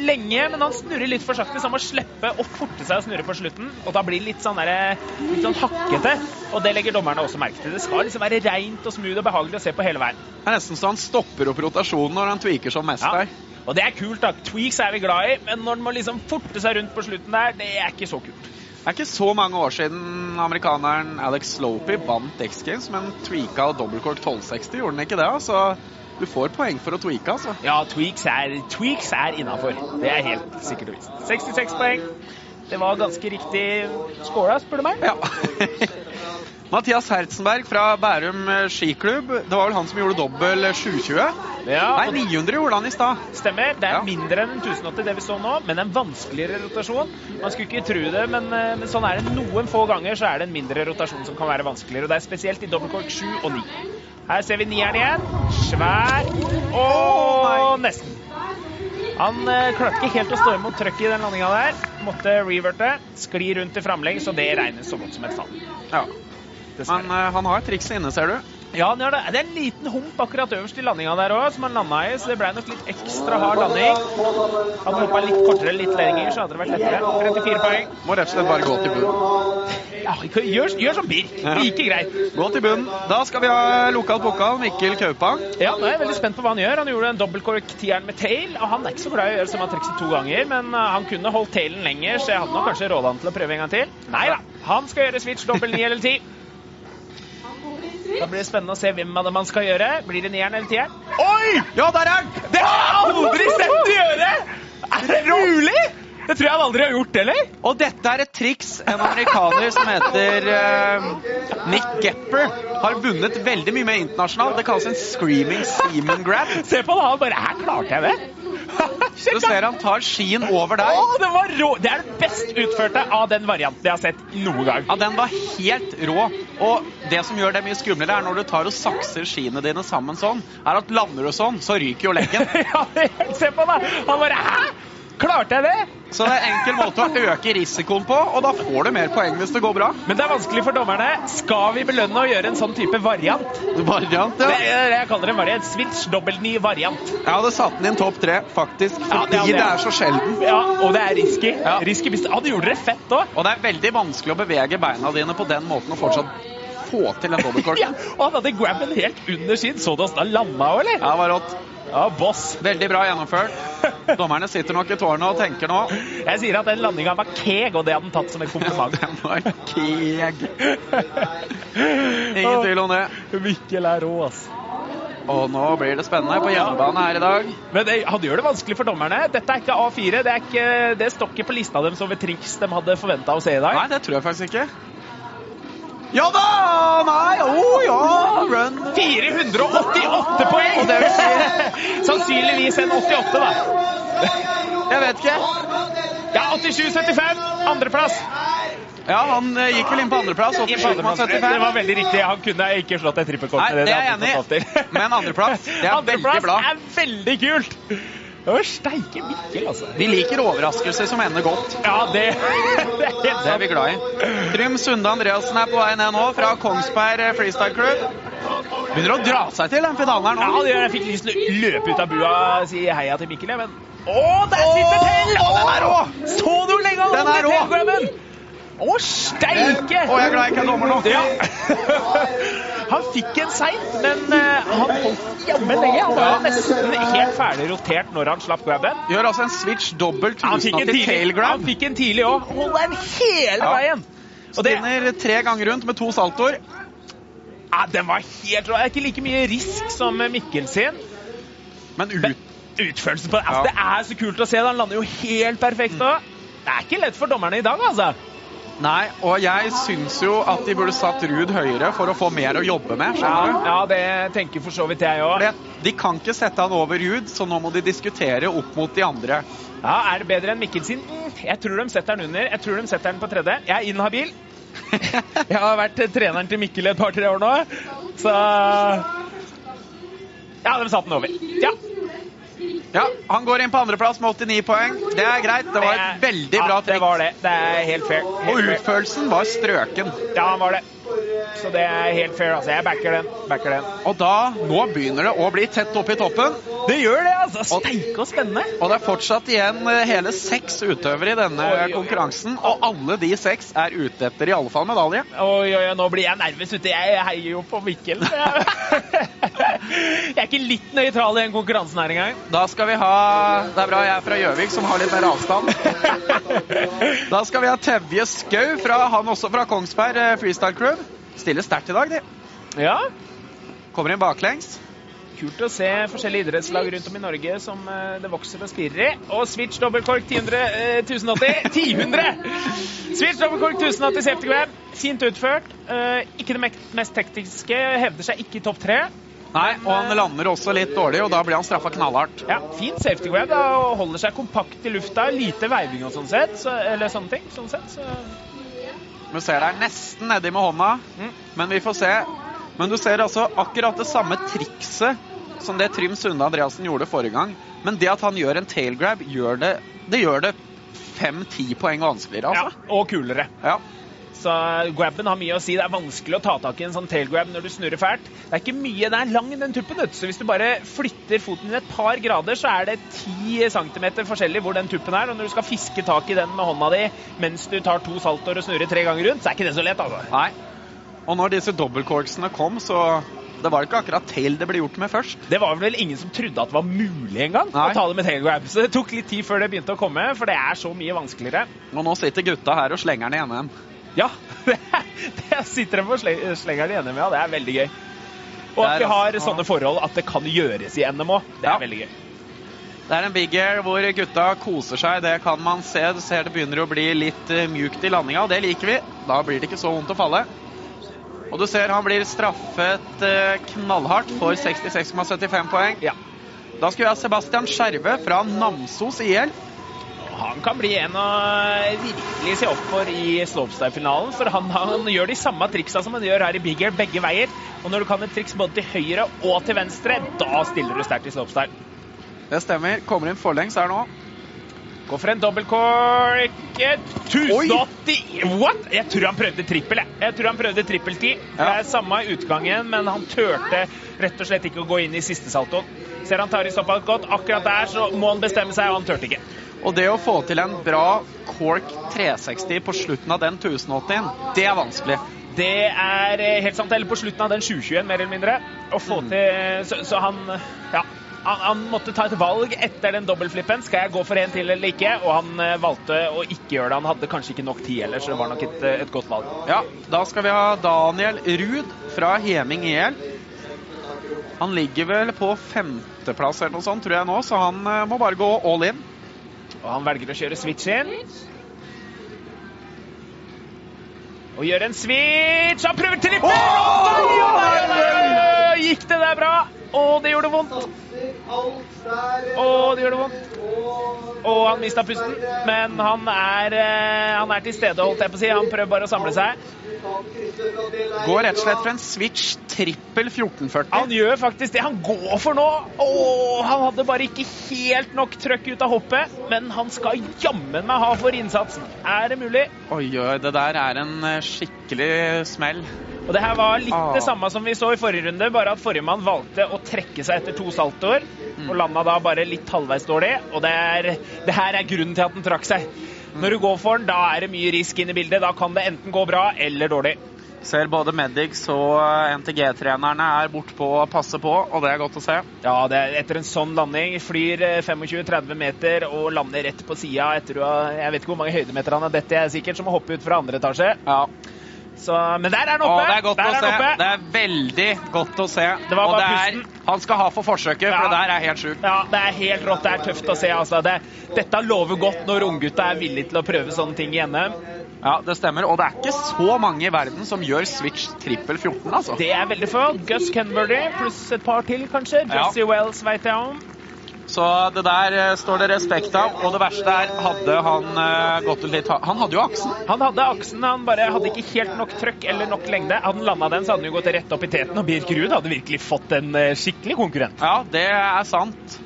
lenge, men han snurrer litt for sakte, så han må slippe og forte seg å snurre på slutten. Og da blir det litt sånn, der, litt sånn hakkete. Og det legger dommerne også merke til. Det skal liksom være reint og smooth og behagelig å se på hele veien. Det er nesten så han stopper opp rotasjonen når han tweaker som mest Ja. der. Og det er kult, da. Tweaks er vi glad i, men når den må liksom forte seg rundt på slutten der, det er ikke så kult. Det er ikke så mange år siden amerikaneren Alex Slopey vant X Games, men tweaka dobbeltkork 1260, gjorde han ikke det? Så du får poeng for å tweake, altså. Ja, tweaks er, tweaks er innafor. Det er helt sikkert og visst. 66 poeng. Det var ganske riktig skåla, spør du meg. Ja. (laughs) Mathias Herzenberg fra Bærum eh, skiklubb. Det var vel han som gjorde dobbel 720? Ja, Nei, 900 gjorde han i stad. Stemmer. Det er Ja. mindre enn 1080 det vi så nå, men en vanskeligere rotasjon. Man skulle ikke tro det, men, eh, men sånn er det. Noen få ganger så er det en mindre rotasjon som kan være vanskeligere. Og det er spesielt i dobbeltkork 7 og 9. Her ser vi nieren igjen. Svær og nesten. Han eh, klarte ikke helt å stå imot trøkket i den landinga der. Måtte reverte. Skli rundt i framlegg, så det regnes så godt som et fall. Ja. Men uh, han har trikset inne, ser du. Ja, han gjør det. Det er en liten hump akkurat øverst i landinga der òg, som han landa i, så det ble nok litt ekstra hard landing. Hadde hoppa litt kortere, litt lenger, så hadde det vært lettere. 34 poeng. Må rett og slett bare gå til bunnen. Ja, gjør, gjør som Birk. Ja. Like greit. Gå til bunnen. Da skal vi ha lokal pokal. Mikkel Kaupang. Ja, nå er jeg veldig spent på hva han gjør. Han gjorde en dobbeltkork-tieren med tail, og han er ikke så glad i å gjøre som han trikset to ganger, men uh, han kunne holdt tailen lenger, så jeg hadde nok kanskje råda han til å prøve en gang til. Nei da, han skal gjøre switch dobbel ni eller 10. Da blir det spennende å se hvem av dem han skal gjøre. Blir det nieren eller tieren? Oi! Ja, der er han! Det har jeg aldri sett å gjøre! Er det mulig? Det tror jeg han aldri har gjort, heller. Og dette er et triks en amerikaner som heter uh, Nick Gepper har vunnet veldig mye med internasjonalt. Det kalles en screaming seaman grab. Se på han, han bare Her klarte jeg det! (laughs) Da! ser han tar skien over deg. Å, det var rå! Det er det best utførte av den varianten jeg har sett noen gang. Ja, Den var helt rå. Og det som gjør det mye skumlere, er når du tar og sakser skiene dine sammen sånn, er at lander du sånn, så ryker jo leggen. (laughs) ja, se på deg. Han bare Hæ? Klarte jeg det? Så det er en enkel måte å øke risikoen på, og da får du mer poeng hvis det går bra. Men det er vanskelig for dommerne. Skal vi belønne å gjøre en sånn type variant? Variant, Det, ja. Det, jeg kaller det en variant. Switch dobbelt ny variant. Jeg hadde satt den inn topp tre, faktisk, Ja, fordi det det er så sjelden. Ja, og det er risky. Ja. risky hvis- du gjorde det fett òg. Og det er veldig vanskelig å bevege beina dine på den måten og fortsatt få til den dobbeltkort. (laughs) Ja, og han hadde grabben helt under sin. Så du åssen han landa òg, eller? Ja, det var rått. Ja, boss. Veldig bra gjennomført. Dommerne sitter nok i tårnet og tenker nå Jeg sier at den landinga var keeg, og det hadde han tatt som en kompliment. Den var keeg. (laughs) Ingen tvil om det. Mikkel er rå, ass. Og nå blir det spennende på hjemmebane her i dag. Men det, han gjør det vanskelig for dommerne. Dette er ikke A4. Det, er ikke, det står ikke på lista deres over triks de hadde forventa å se i dag. Nei, det tror jeg faktisk ikke. Ja da! Nei, oh, ja! Run. 488 poeng! Og det vil si (laughs) Sannsynligvis en 88, da. Jeg vet ikke. Ja, 87,75. Andreplass. Ja, han eh, gikk vel inn på andreplass. Det var veldig riktig. Han kunne ikke slått et trippelkort. Nei, det er jeg enig i. Men andreplass, det er (laughs) veldig Andreplass bra. er veldig kult. Å, steike Mikkel, altså. Vi liker overraskelser som ender godt. Ja, det, (laughs) det er Det er vi glad i. Trym Sunde Andreassen er på vei ned nå fra Kongsberg Freestyle Club. Begynner å dra seg til den finalen her Ja, nå. det gjør jeg. Fikk lyst til å løpe ut av bua og si heia til Mikkel, jeg, men Å, der sitter Tell! Å, den er rå! Så du hvor lenge han Den holdt tailgrabben? Å, steike! Å, jeg er glad jeg ikke er dommer nå. Ja. (laughs) Han fikk en seint, men eh, han holdt jammen lenge. Han var nesten helt ferdig rotert når han slapp grabben. Gjør altså en switch dobbelt Han fikk en 1080 tidlig, tail han fikk en tidlig òg. Holder den hele veien. Ja. Spinner tre ganger rundt med to saltoer. ja, den var helt rå. Det ikke like mye risk som Mikkel sin. Men ut. Utførelsen på altså, Ja. Det er så kult å se. Han lander jo helt perfekt òg. Det er ikke lett for dommerne i dag, altså. Nei, og jeg syns jo at de burde satt Ruud høyere for å få mer å jobbe med. skjønner du? Ja, det tenker for så vidt jeg òg. De kan ikke sette han over Ruud, så nå må de diskutere opp mot de andre. Ja, er det bedre enn Mikkelsen? Mm, Jeg tror de setter han under. Jeg tror de setter han på tredje. Jeg er inhabil. (laughs) Jeg har vært treneren til Mikkel et par-tre år nå, så Ja, de satte han over. Ja. Ja, Han går inn på andreplass med 89 poeng. Det er greit. Det var et veldig bra ja, det var det. Det er helt fair. Helt og utførelsen var strøken. Ja, han var det. Så det er helt fair. altså. Jeg backer den. Backer den. Og da, nå begynner det å bli tett oppe i toppen. Det gjør det, altså. Steike og spennende. Og det er fortsatt igjen eh, hele seks utøvere i denne Oi, oi, oi. konkurransen. Og alle de seks er ute etter i alle fall medalje. Oi, oi, nå blir jeg nervøs ute. Jeg heier jo på Mikkel. (laughs) Jeg er ikke litt nøytral i den konkurransen her engang. Da skal vi ha Det er bra jeg er fra Gjøvik, som har litt mer avstand. (laughs) Da skal vi ha Tevje Skau, fra, han også fra Kongsberg eh, Freestyle Club. Stiller sterkt i dag, de. Ja, Kommer inn baklengs. Kult å se forskjellige idrettslag rundt om i Norge som eh, det vokser og spirer i. Og switch dobbeltkork 1000, eh, 1080 1000! Switch dobbeltkork 1080 safety grab. Fint utført. Eh, ikke det mest tekniske. Hevder seg ikke i topp tre. Nei, og han lander også litt dårlig, og da blir han straffa knallhardt. Ja, Fin safety grab da, og holder seg kompakt i lufta. Lite veiving og sånn sett. Så, eller sånne ting. Sånn sett, så Du ser der nesten nedi med hånda, Mm. men vi får se. Men du ser altså akkurat det samme trikset som det Trym Sunde Andreassen gjorde forrige gang. Men det at han gjør en tailgrab, gjør det, det gjør det fem-ti poeng vanskeligere, Ja, altså. og kulere. Ja. Så grabben har mye å si. Det er vanskelig å ta tak i en sånn tailgrab når du snurrer fælt. Det er ikke mye, det er lang den tuppen, du. så hvis du bare flytter foten din et par grader, så er det 10 cm forskjellig hvor den tuppen er. Og når du skal fiske tak i den med hånda di mens du tar to saltoer og snurrer tre ganger rundt, så er ikke det så lett, altså. Nei. Og når disse dobbeltcorksene kom, så det var ikke akkurat tail det ble gjort med først. Det var vel ingen som trodde at det var mulig engang å ta det med tailgrab. Så det tok litt tid før det begynte å komme, for det er så mye vanskeligere. Og nå sitter gutta her og slenger den i NM. Ja, (laughs) det sitter de på sle- slengeren i NM, ja. Det er veldig gøy. Og at vi har altså- sånne forhold at det kan gjøres i NM òg. Det er Ja. veldig gøy. Det er en big air hvor gutta koser seg, det kan man se. Du ser det begynner å bli litt eh, mjukt i landinga, og det liker vi. Da blir det ikke så vondt å falle. Og du ser han blir straffet eh, knallhardt for 66,75 poeng. Ja. Da skal vi ha Sebastian Skjerve fra Namsos IL. Han kan bli en å virkelig se opp for i slopestyle-finalen. For han, han gjør de samme triksa som han gjør her i Big Air, begge veier. Og når du kan et triks både til høyre og til venstre, da stiller du sterkt i slopestyle. Det stemmer. Kommer inn forlengs her nå. Går for en dobbeltkork. 1080 What?! Jeg tror han prøvde trippel. Jeg, jeg tror han prøvde trippeltid. Det er samme utgangen, men han turte rett og slett ikke å gå inn i siste saltoen. Ser han tar i såpass godt. Akkurat der så må han bestemme seg, og han turte ikke. Og det å få til en bra Cork 360 på slutten av den 1080-en, det er vanskelig. Det er eh, helt sant. Eller på slutten av den 721, mer eller mindre. Å få Mm. til Så, så han Ja. Han, han måtte ta et valg etter den dobbeltflippen. Skal jeg gå for en til eller ikke? Og han eh, valgte å ikke gjøre det. Han hadde kanskje ikke nok tid ellers, så det var nok et, eh, et godt valg. Ja, da skal vi ha Daniel Ruud fra Heming IL. Han ligger vel på femteplass eller noe sånt, tror jeg nå, så han eh, må bare gå all in. Og han velger å kjøre switch inn. Og gjør en switch. Han prøver til litt! Oi! Gikk det der bra? Å, det gjorde vondt. Å, det gjør det vondt. Og han mista pusten, men han er, eh, han er til stede, holdt jeg på å si. Han prøver bare å samle seg. Går rett og slett for en switch trippel 1440. Han gjør faktisk det han går for nå. Åh, han hadde bare ikke helt nok trøkk ut av hoppet, men han skal jammen meg ha for innsatsen. Er det mulig? Oi, oi, det der er en eh, skikkelig smell. Og det her var litt Ah. det samme som vi så i forrige runde, bare at forrige mann valgte å trekke seg etter to saltoer, og landa da bare litt halvveis dårlig. Og det, er, det her er grunnen til at den trakk seg. Når du går for den, da er det mye risk inn i bildet. Da kan det enten gå bra eller dårlig. Ser både Medix og eh, NTG-trenerne er bortpå og passer på, og det er godt å se. Ja, det er etter en sånn landing flyr eh, 25-30 meter og lander rett på sida etter å ha Jeg vet ikke hvor mange høydemeter han har dette, jeg er sikkert, som å hoppe ut fra andre etasje. Ja. Så, men der er han Å, oppe! det er godt der å se. Det er veldig godt å se. Det og det er, han skal ha for forsøket, for det der er helt sjukt. Ja, det er helt rått. Det er tøft å se. Altså. Det, dette lover godt når unggutta er villige til å prøve sånne ting i NM. Ja, det stemmer. Og det er ikke så mange i verden som gjør switch trippel 14, altså. Det er veldig få. Gus Kenverdy pluss et par til, kanskje. Ja. Jesse Wells vet jeg om. Så det der eh, står det respekt av. Og det verste er, hadde han eh, gått litt Han hadde jo aksen. Han hadde aksen, han bare hadde ikke helt nok trøkk eller nok lengde. Hadde han landa den, så hadde han jo gått rett opp i teten, og Birk Ruud hadde virkelig fått en eh, skikkelig konkurrent. Ja, det er sant.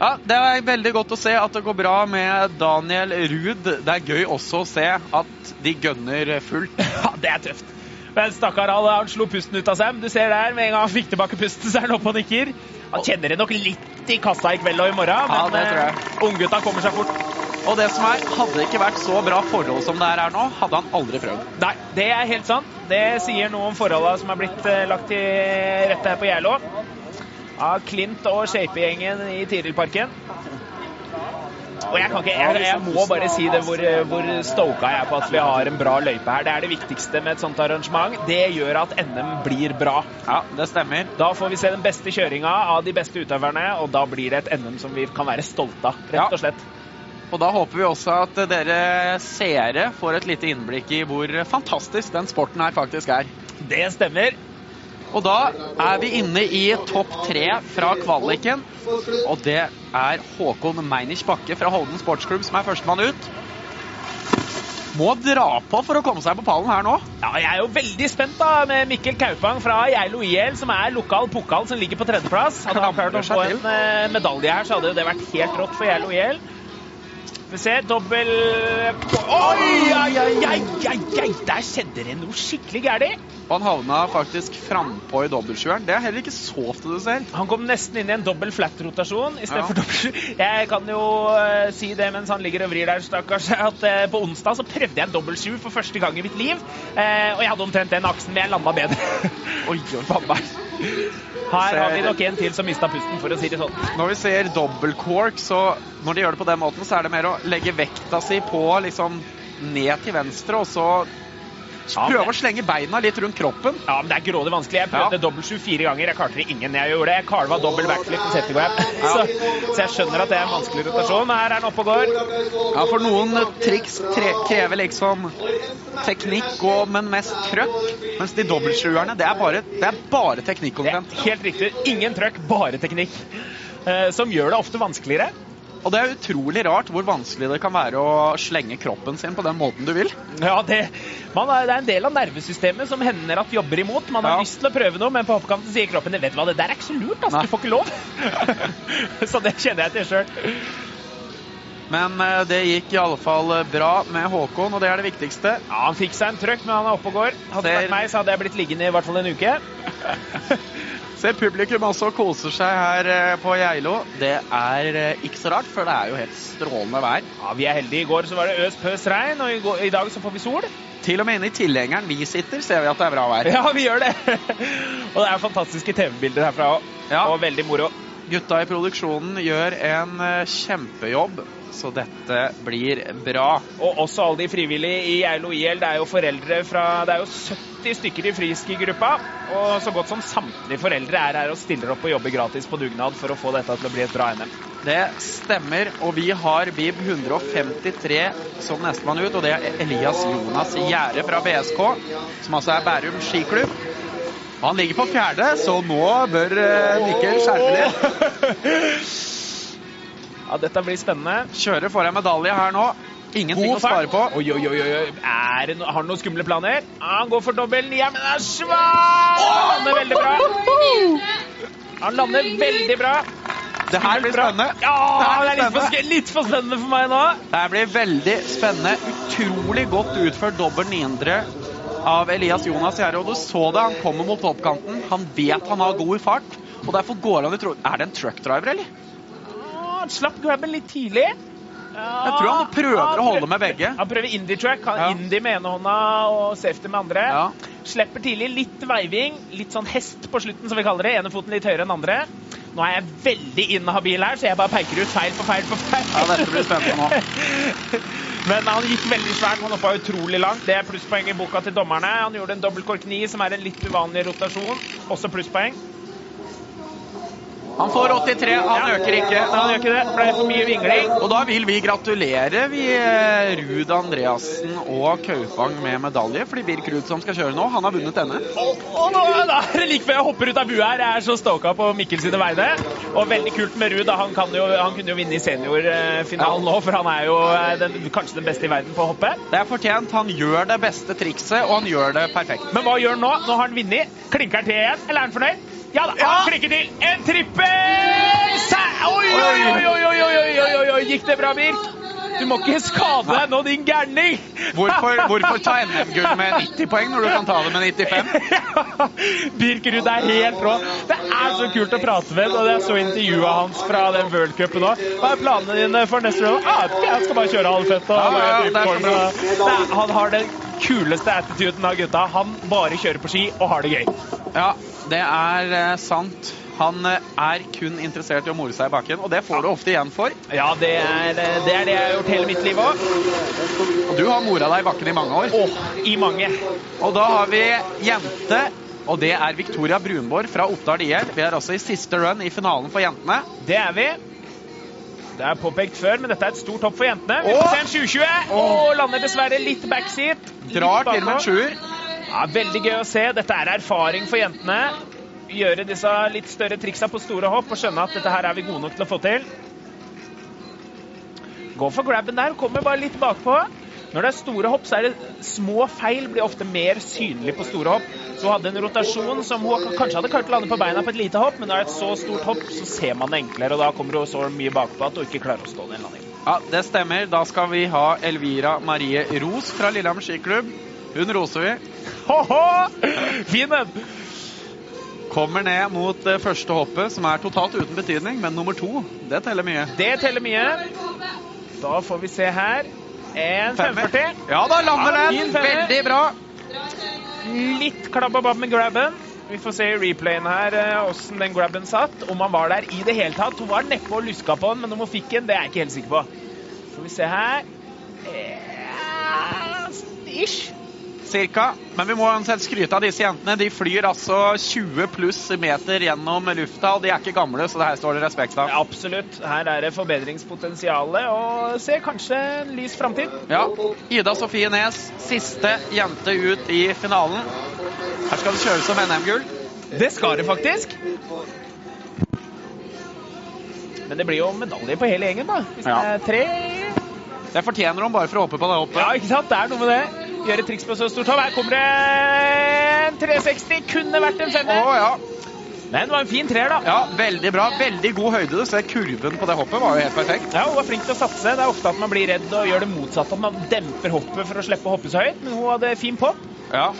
Ja, Det er veldig godt å se at det går bra med Daniel Ruud. Det er gøy også å se at de gønner fullt. (laughs) Ja, det er tøft. Men stakkar, han, han slo pusten ut av seg. Du ser der, med en gang han fikk tilbake pusten, så er han oppe og nikker. Han kjenner det nok litt i kassa i kveld og i morgen, Ja, men det tror jeg. eh, unggutta kommer seg fort. Og det som er, hadde det ikke vært så bra forhold som det er her nå, hadde han aldri prøvd. Nei, det er helt sant. Det sier noe om forholdene som er blitt eh, lagt til rette her på Geilo. Av Klint og Shape-gjengen i Tirilparken. Og jeg, kan ikke, jeg, jeg må bare si det hvor, hvor stoka jeg er på at vi har en bra løype her. Det er det viktigste med et sånt arrangement. Det gjør at NM blir bra. Ja, det stemmer. Da får vi se den beste kjøringa av de beste utøverne, og da blir det et NM som vi kan være stolte av, rett og slett. Og da håper vi også at dere seere får et lite innblikk i hvor fantastisk den sporten her faktisk er. Det stemmer. Og da er vi inne i topp tre fra kvaliken. Og det er Håkon Meinisch Bakke fra Holden sportsklubb som er førstemann ut. Må dra på for å komme seg på pallen her nå. Ja, Jeg er jo veldig spent da med Mikkel Kaupang fra Geilo IL, som er lokal pokal som ligger på tredjeplass. Hadde han klart å få en eh, medalje her, så hadde det vært helt rått for Geilo IL. Vi ser dobbel Oi, ai, ai, ai, Der skjedde det noe skikkelig gærent. Han havna faktisk frampå i dobbeltsjueren. Det er heller ikke så ofte du ser. Han kom nesten inn i en dobbel flat-rotasjon istedenfor ja. dobbeltsjuer. Jeg kan jo uh, si det mens han ligger og vrir der, stakkars, (laughs) at uh, på onsdag så prøvde jeg en dobbeltsjuer for første gang i mitt liv. Uh, og jeg hadde omtrent den aksen, men jeg landa bedre. oi, oi. (laughs) Her har vi nok en til som mista pusten, for å si det sånn. Når vi ser dobbeltcork, så når de gjør det på den måten, så er det mer å legge vekta si på liksom ned til venstre, og så Prøve å slenge beina litt rundt kroppen. Ja, men Det er grådig vanskelig. Jeg prøvde ja. dobbelt sju fire ganger. Jeg klarte det ingen. Jeg gjorde. Jeg kalva dobbel backflip med settegrab. Ja. Så, så, jeg skjønner at det er en vanskelig rotasjon. Her er den oppe og går. Ja, for noen triks krever liksom teknikk, og, men mest trøkk. Mens de dobbeltsjuerne, det er bare, det er bare teknikk. Omtrent. Helt riktig. Ingen trøkk, bare teknikk. Uh, som gjør det ofte vanskeligere. Og det er utrolig rart hvor vanskelig det kan være å slenge kroppen sin på den måten du vil. Ja, det, man, det er en del av nervesystemet som hender at jobber imot. Man har ja. lyst til å prøve noe, men på hoppkanten sier kroppen vet du hva, det der er ikke så lurt. Altså, du får ikke lov. (laughs) så det kjenner jeg til sjøl. Men eh, det gikk i alle fall eh, bra med Håkon, og det er det viktigste. Ja, Han fikk seg en trøkk, men han er oppe og går. Hadde det vært meg, så hadde jeg blitt liggende i hvert fall en uke. (laughs) Ser publikum også koser seg her eh, på Geilo. Det er eh, ikke så rart, for det er jo helt strålende vær. Ja, Vi er heldige. I går så var det øs pøs regn, og i, går, i dag så får vi sol. Til og med inne i tilhengeren vi sitter, ser vi at det er bra vær. (laughs) Ja, vi gjør det. (laughs) og det er fantastiske TV-bilder herfra òg. Ja. Og veldig moro. Gutta i produksjonen gjør en eh, kjempejobb, så dette blir bra. Og også alle de frivillige i Eilo IL. Det er jo foreldre fra Det er jo 70 stykker i friskigruppa. Og så godt som samtlige foreldre er her og stiller opp og jobber gratis på dugnad for å få dette til å bli et bra NM. Det stemmer, og vi har BIB 153 som nestemann ut. Og det er Elias Jonas Gjære fra BSK, som altså er Bærum skiklubb. Han ligger på fjerde, så nå bør eh, Mikkel skjerpe litt. Ja, dette blir spennende. Kjører får en medalje her nå. Ingenting å spare på. Oi, oi, oi. Er har han noen skumle planer? Han går for dobbel Ja, men det er svær! Han lander veldig bra. Han lander veldig bra. Det her blir spennende. Ja, det er litt for, litt for, spennende for meg nå. Det her blir veldig spennende. Utrolig godt utført dobbel niendre av Elias Jonas Gjerde. Og du så det, han kommer mot toppkanten. Han vet han har god fart, og derfor går han i tro... Er det en truckdriver, eller? Han slapp grabben litt tidlig. Jeg tror han prøver han å holde med begge. Han prøver indie-track. Han ja. indie med ene hånda og safety med andre. Ja. Slipper tidlig. Litt veiving, litt sånn hest på slutten, som vi kaller det. Ene foten litt høyere enn andre. Nå er jeg veldig inhabil her, så jeg bare peker ut feil på feil på feil. Ja, dette blir spennende nå. (laughs) Men han gikk veldig svært. Han hoppa utrolig langt. Det er plusspoeng i boka til dommerne. Han gjorde en dobbeltkork 9, som er en litt uvanlig rotasjon. Også plusspoeng. Han får 83, han ja. øker ikke. Han gjør ikke det. for det er for mye vingling. Og da vil vi gratulere vi eh, Ruud Andreassen og Kaupang med medalje, fordi Birk Ruud som skal kjøre nå, han har vunnet denne. Og, og nå er det like før jeg hopper ut av bua her. Jeg er så stoka på Mikkel sine vegne. Og veldig kult med Ruud. Han, han, kunne jo vinne i seniorfinalen nå, for han er jo eh, den, kanskje den beste i verden på å hoppe. Det er fortjent. Han gjør det beste trikset, og han gjør det perfekt. Men hva gjør han nå? Nå har han vunnet. Klinker han til igjen, eller er han fornøyd? Ja da, han klikker til. En trippel! Oi, oi, oi, oi, oi, oi, Gikk det bra, Birk? Du må ikke skade deg nå, din gærning! Hvorfor, hvorfor ta NM-gull med 90 poeng når du kan ta det med 95? Birk Ruud er helt rå. Det er så kult å prate med og Jeg så intervjuet hans fra den worldcupen òg. Hva er planene dine for neste runde? Ah, jeg skal bare kjøre halvfett. Og, ja, ja, han har den kuleste attituden av gutta. Han bare kjører på ski og har det gøy. Ja, det er eh, sant. Han eh, er kun interessert i å more seg i bakken, og det får du ofte igjen for. Ja, det er, det er det jeg har gjort hele mitt liv òg. Og du har mora deg i bakken i mange år. Åh, i mange. Og da har vi jente, og det er Victoria Brunborg fra Oppdal IL. Vi er også i siste run i finalen for jentene. Det er vi. Det er påpekt før, men dette er et stort hopp for jentene. Vi får se en 720, og lander dessverre litt backseat. Litt Drar til med en sjuer. Ja, veldig gøy å se. Dette er erfaring for jentene. Gjøre disse litt større triksa på store hopp og skjønne at dette her er vi gode nok til å få til. Gå for grabben der, kommer bare litt bakpå. Når det er store hopp, så er det små feil blir ofte mer synlig på store hopp. Så hun hadde en rotasjon som hun kanskje hadde klart å lande på beina på et lite hopp, men når det er et så stort hopp, så ser man det enklere, og da kommer hun så mye bakpå at hun ikke klarer å stå den landingen. Ja, det stemmer. Da skal vi ha Elvira Marie Ros fra Lillehammer skiklubb. Hun roser vi. Ho-ho! Fin en! Kommer ned mot det første hoppet, som er totalt uten betydning, men nummer to, det teller mye. Det teller mye. Da får vi se her. En 540. Ja, da lander den! Veldig bra. Litt klabb og babb med grabben. Vi får se i replayen her eh, åssen den grabben satt. Om han var der i det hele tatt. Hun var neppe og luska på den, men om hun fikk den, det er jeg ikke helt sikker på. Får vi se her. Eh, Ish. Cirka. Men vi må uansett skryte av disse jentene. De flyr altså 20 pluss meter gjennom lufta, og de er ikke gamle, så det her står det respekt av. Ja, absolutt. Her er det forbedringspotensial og ser kanskje en lys framtid. Ja. Ida Sofie Nes, siste jente ut i finalen. Her skal det kjøres som NM-gull. Det skal det faktisk. Men det blir jo medalje på hele gjengen, da. Hvis Ja. det er tre Det fortjener de bare for å håpe på det hoppet. Ja, ikke sant? Det er noe med det. Gjøre triks på så stort hopp. Her kommer det en 360. Kunne vært en Å Oh, ja. Men det var en fin treer, da. ja. Veldig bra. Veldig god høyde. Du ser kurven på det hoppet var jo helt perfekt. Ja, Hun var flink til å satse. Det er ofte at man blir redd og gjør det motsatte. At man demper hoppet for å slippe å hoppe så høyt. Men hun hadde fin pop. Ja.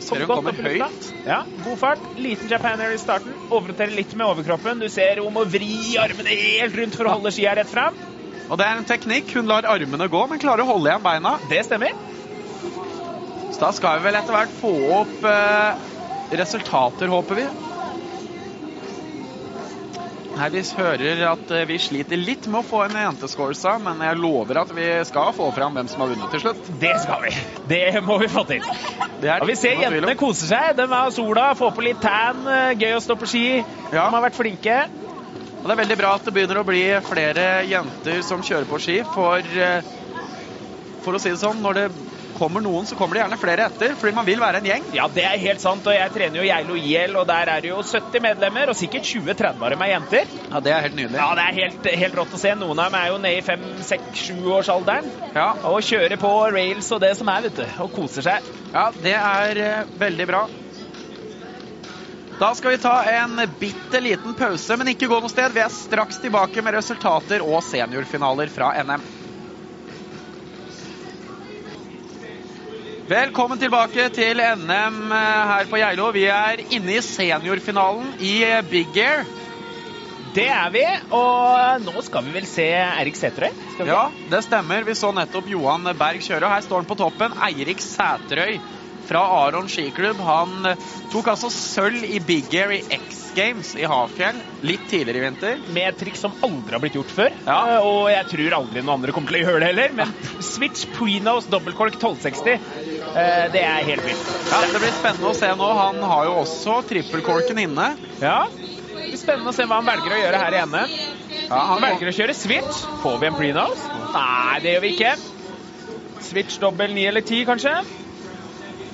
Ser hun kommer høyt. Ja, God fart. Liten Japan Air i starten. Overroterer litt med overkroppen. Du ser hun må vri armene helt rundt for å holde skia rett fram. Og det er en teknikk. Hun lar armene gå, men klarer å holde igjen beina. Det stemmer. Da skal vi vel etter hvert få opp eh, resultater, håper vi. Her Vi hører at eh, vi sliter litt med å få en jentescoresa, men jeg lover at vi skal få fram hvem som har vunnet til slutt. Det skal vi. Det må vi få til. Det er Og vi ser jentene koser seg. De har sola, får på litt tan. eh, Gøy å stå på ski. Ja. De har vært flinke. Og det er veldig bra at det begynner å bli flere jenter som kjører på ski, for eh, for å si det sånn, når det kommer noen, så kommer det gjerne flere etter, fordi man vil være en gjeng. Ja, det er helt sant. Og jeg trener jo Geilo IL, og der er det jo 70 medlemmer, og sikkert 20-30 av dem er jenter. Ja, Det er helt nydelig. Ja, det er helt, helt rått å se. Noen av dem er jo nede i 5-6-7-årsalderen Ja, og kjører på rails og det som er, vet du. Og koser seg. ja det er eh, veldig bra. Da skal vi ta en bitte liten pause, men ikke gå noe sted. Vi er straks tilbake med resultater og seniorfinaler fra NM. Velkommen tilbake til NM eh, her på Geilo. Vi er inne i seniorfinalen i eh, Big Air. Det er vi, og nå skal vi vel se Erik Sæterøy? Ja, det stemmer. Vi så nettopp Johan Berg kjøre. og Her står han på toppen. Eirik Sæterøy fra Aron skiklubb. Han eh, tok altså sølv i Big Air i X Games i Hafjell litt tidligere i vinter. Med et triks som aldri har blitt gjort før. Ja. Eh, Og jeg tror aldri noen andre kommer til å gjøre det heller. Men (laughs) switch Prenos dobbeltkork 1260, eh, det er helt vilt. Ja, Det blir spennende å se nå. Han har jo også trippelkorken inne. Ja. Det blir spennende å se hva han velger å gjøre her i NM. Ja, Han han velger å kjøre switch. Får vi en Prenos? Nei, det gjør vi ikke. Switch dobbel 9 eller 10, kanskje?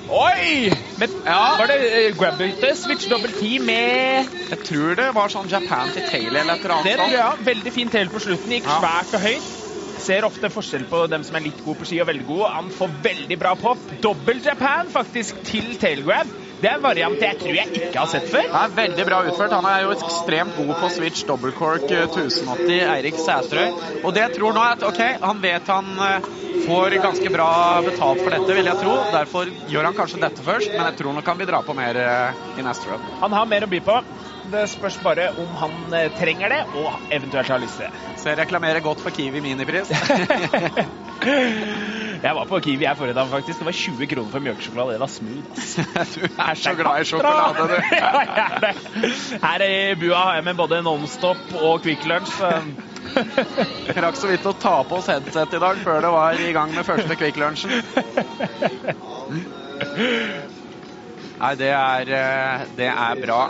Oi! Men Ja. var det uh, grab-bytte? Switch dobbel 10 med Jeg tror det var sånn Japan til tail eller et eller annet. Det tror jeg, jeg. Veldig fin tail på slutten. Gikk Ja. svært og høyt. Ser ofte forskjell på dem som er litt gode på ski og veldig gode. Han får veldig bra pop. Dobbel Japan faktisk til tailgrab. Det er en variant jeg tror jeg ikke har sett før. Det er veldig bra utført. Han er jo ekstremt god på switch dobbeltcork cork, 1080, Eirik Sæterøy. Og det jeg tror nå er at ok, han vet han eh, får ganske bra betalt for dette, vil jeg tro. Derfor gjør han kanskje dette først, men jeg tror nok han vil dra på mer eh, i neste run. Han har mer å by på. Det spørs bare om han eh, trenger det, og eventuelt har lyst til det. Så jeg reklamerer godt for Kiwi minipris. (laughs) Jeg var på Kiwi jeg forrige dag, faktisk. Det var 20 kroner for mjølkesjokolade. Det var smooth. (laughs) Du er så glad i sjokolade, du. (laughs) ja, jeg er det. Her i bua har jeg med både Nonstop og Quick Lunch. (laughs) rakk så vidt å ta på oss headset i dag før det var i gang med første Kvikk Lunsjen. Nei, det er, eh, det er bra.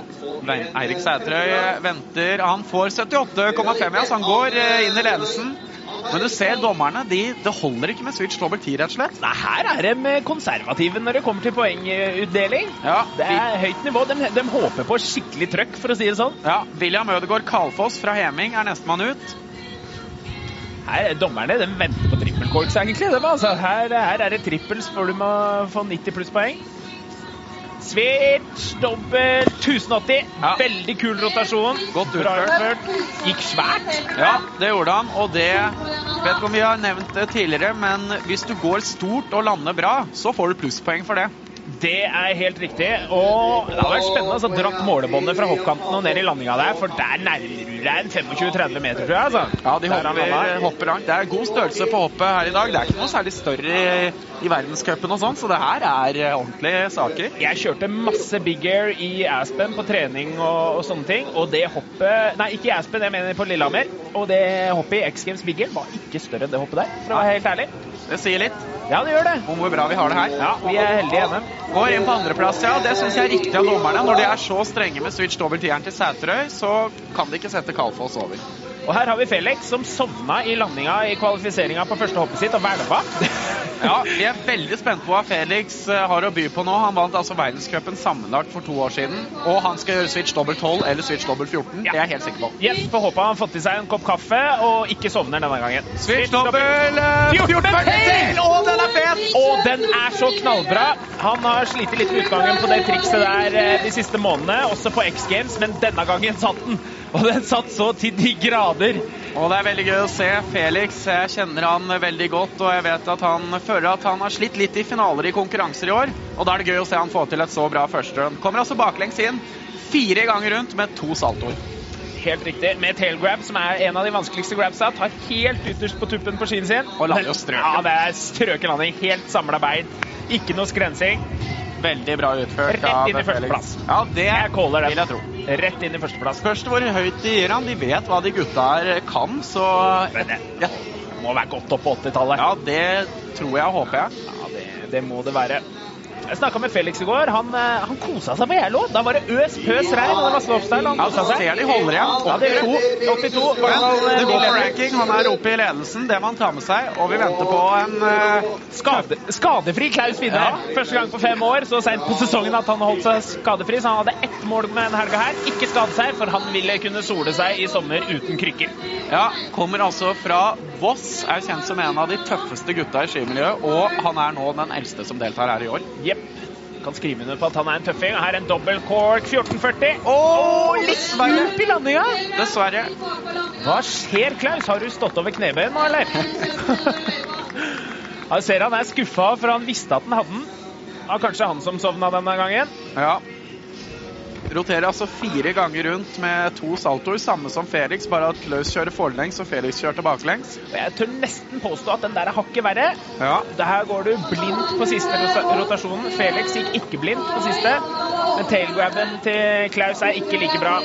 Eirik Sætrøy venter. Han får 78,5, ja, så han går eh, inn i ledelsen. Men du ser dommerne, de, det holder ikke med switch dobbelt ti, rett og slett. Nei, her er de konservative når det kommer til poengutdeling. Ja, Det er høyt nivå. De, de håper på skikkelig trøkk, for å si det sånn. ja, William Ødegaard Kalfoss fra Heming er nestemann ut. Her, dommerne de venter på trippelkorks, egentlig. De, altså. her, her er det trippels før du må få 90 plusspoeng. Switch, dobbel, 1080. Ja. Veldig kul rotasjon. Godt utført. Gikk svært. Ja, det gjorde han, og det Vet ikke om vi har nevnt det tidligere, men hvis du går stort og lander bra, så får du plusspoeng for det. Det er helt riktig. Og det har vært spennende å dratt målebåndet fra hoppkanten og ned i landinga der, for der nærmer du deg en 25-30 meter, tror jeg. altså. Ja, de Der han hopper, landa. hopper langt. Det er god størrelse på hoppet her i dag. Det er ikke noe særlig større i, i verdenscupen og sånn, så det her er eh, ordentlige saker. Jeg kjørte masse big air i Aspen på trening og, og sånne ting. Og det hoppet Nei, ikke i Aspen, jeg mener på Lillehammer. Og det hoppet i X Games big air var ikke større enn det hoppet der, for å være helt ærlig. Det sier litt Ja, det gjør det. om hvor bra vi har det her. Ja, vi er heldige hjemme. Går inn på andreplass, ja. Det syns jeg er riktig av dommerne. Når de er så strenge med switch dobbelt tieren til Sæterøy, så kan de ikke sette Kalfoss over. Og her har vi Felix som sovna i landinga i kvalifiseringa på første hoppet sitt og hvelva. (laughs) Ja, vi er veldig spent på hva Felix eh, har å by på nå. Han vant altså verdenscupen sammenlagt for to år siden. Og han skal gjøre switch dobbelt 12 eller switch dobbelt 14. Det er jeg helt sikker på. Yes, får håpe han har fått i seg en kopp kaffe og ikke sovner denne gangen. Switch dobbel eh, 14 Å, den er fet! Og den er så knallbra. Han har slitt litt med utgangen på det trikset der eh, de siste månedene, også på X Games, men denne gangen satt den. Og den satt så til de grader. Og det er veldig gøy å se Felix. Jeg kjenner han veldig godt, og jeg vet at han føler at han har slitt litt i finaler i konkurranser i år. Og da er det gøy å se han få til et så bra første. Kommer altså baklengs inn fire ganger rundt med to saltoer. Helt riktig. Med tailgrab, som er en av de vanskeligste grabsa. Tar helt ytterst på tuppen på skien sin. Og lander jo strøken. Ja, det er strøken landing. Helt samla bein. Ikke noe skrensing. Veldig bra utført Rett inn i førsteplass. Ja, det Jeg caller vil jeg tro. Rett inn i førsteplass. Spørs hvor høyt de gir han. De vet hva de gutta her kan, så det ja, må være godt opp på 80-tallet. ja, det tror jeg og håper jeg. Ja, det, det må det være. Jeg snakka med Felix i går. Han, eh, han kosa seg på Gjerlo. Da var det øs pøs regn, og det var slopestyle. Han Ja, kosa seg. ser de holder igjen. Ja, det gjør det. 82. Men det går på ranking. Han er oppe i ledelsen. Det må han ta med seg. Og vi venter på en uh... Skade, skadefri Klaus Widde. Ja. Første gang på fem år, så seint på sesongen at han holdt seg skadefri. Så han hadde ett mål med denne helga her. Ikke skade seg, for han ville kunne sole seg i sommer uten krykker. Ja, kommer altså fra Voss. Er kjent som en av de tøffeste gutta i skimiljøet. Og han er nå den eldste som deltar her i år. Jepp. Kan skrive under på at han er en tøffing. Her er en dobbel cork 1440. Åh, litt stup i landinga! Dessverre. Hva skjer, Klaus? Har du stått over knebøyen nå, eller? (laughs) Jeg ser han er skuffa, for han visste at han hadde den. Ja, kanskje han som sovna denne gangen. Ja. Roterer altså fire ganger rundt med to saltoer, samme som Felix, bare at Klaus kjører forlengs og Felix kjørte baklengs. Og jeg tør nesten påstå at den der er hakket verre. Ja. Der går du blindt på siste rotasjonen. Felix gikk ikke blindt på siste. Men tailgrabben til Klaus er ikke like bra.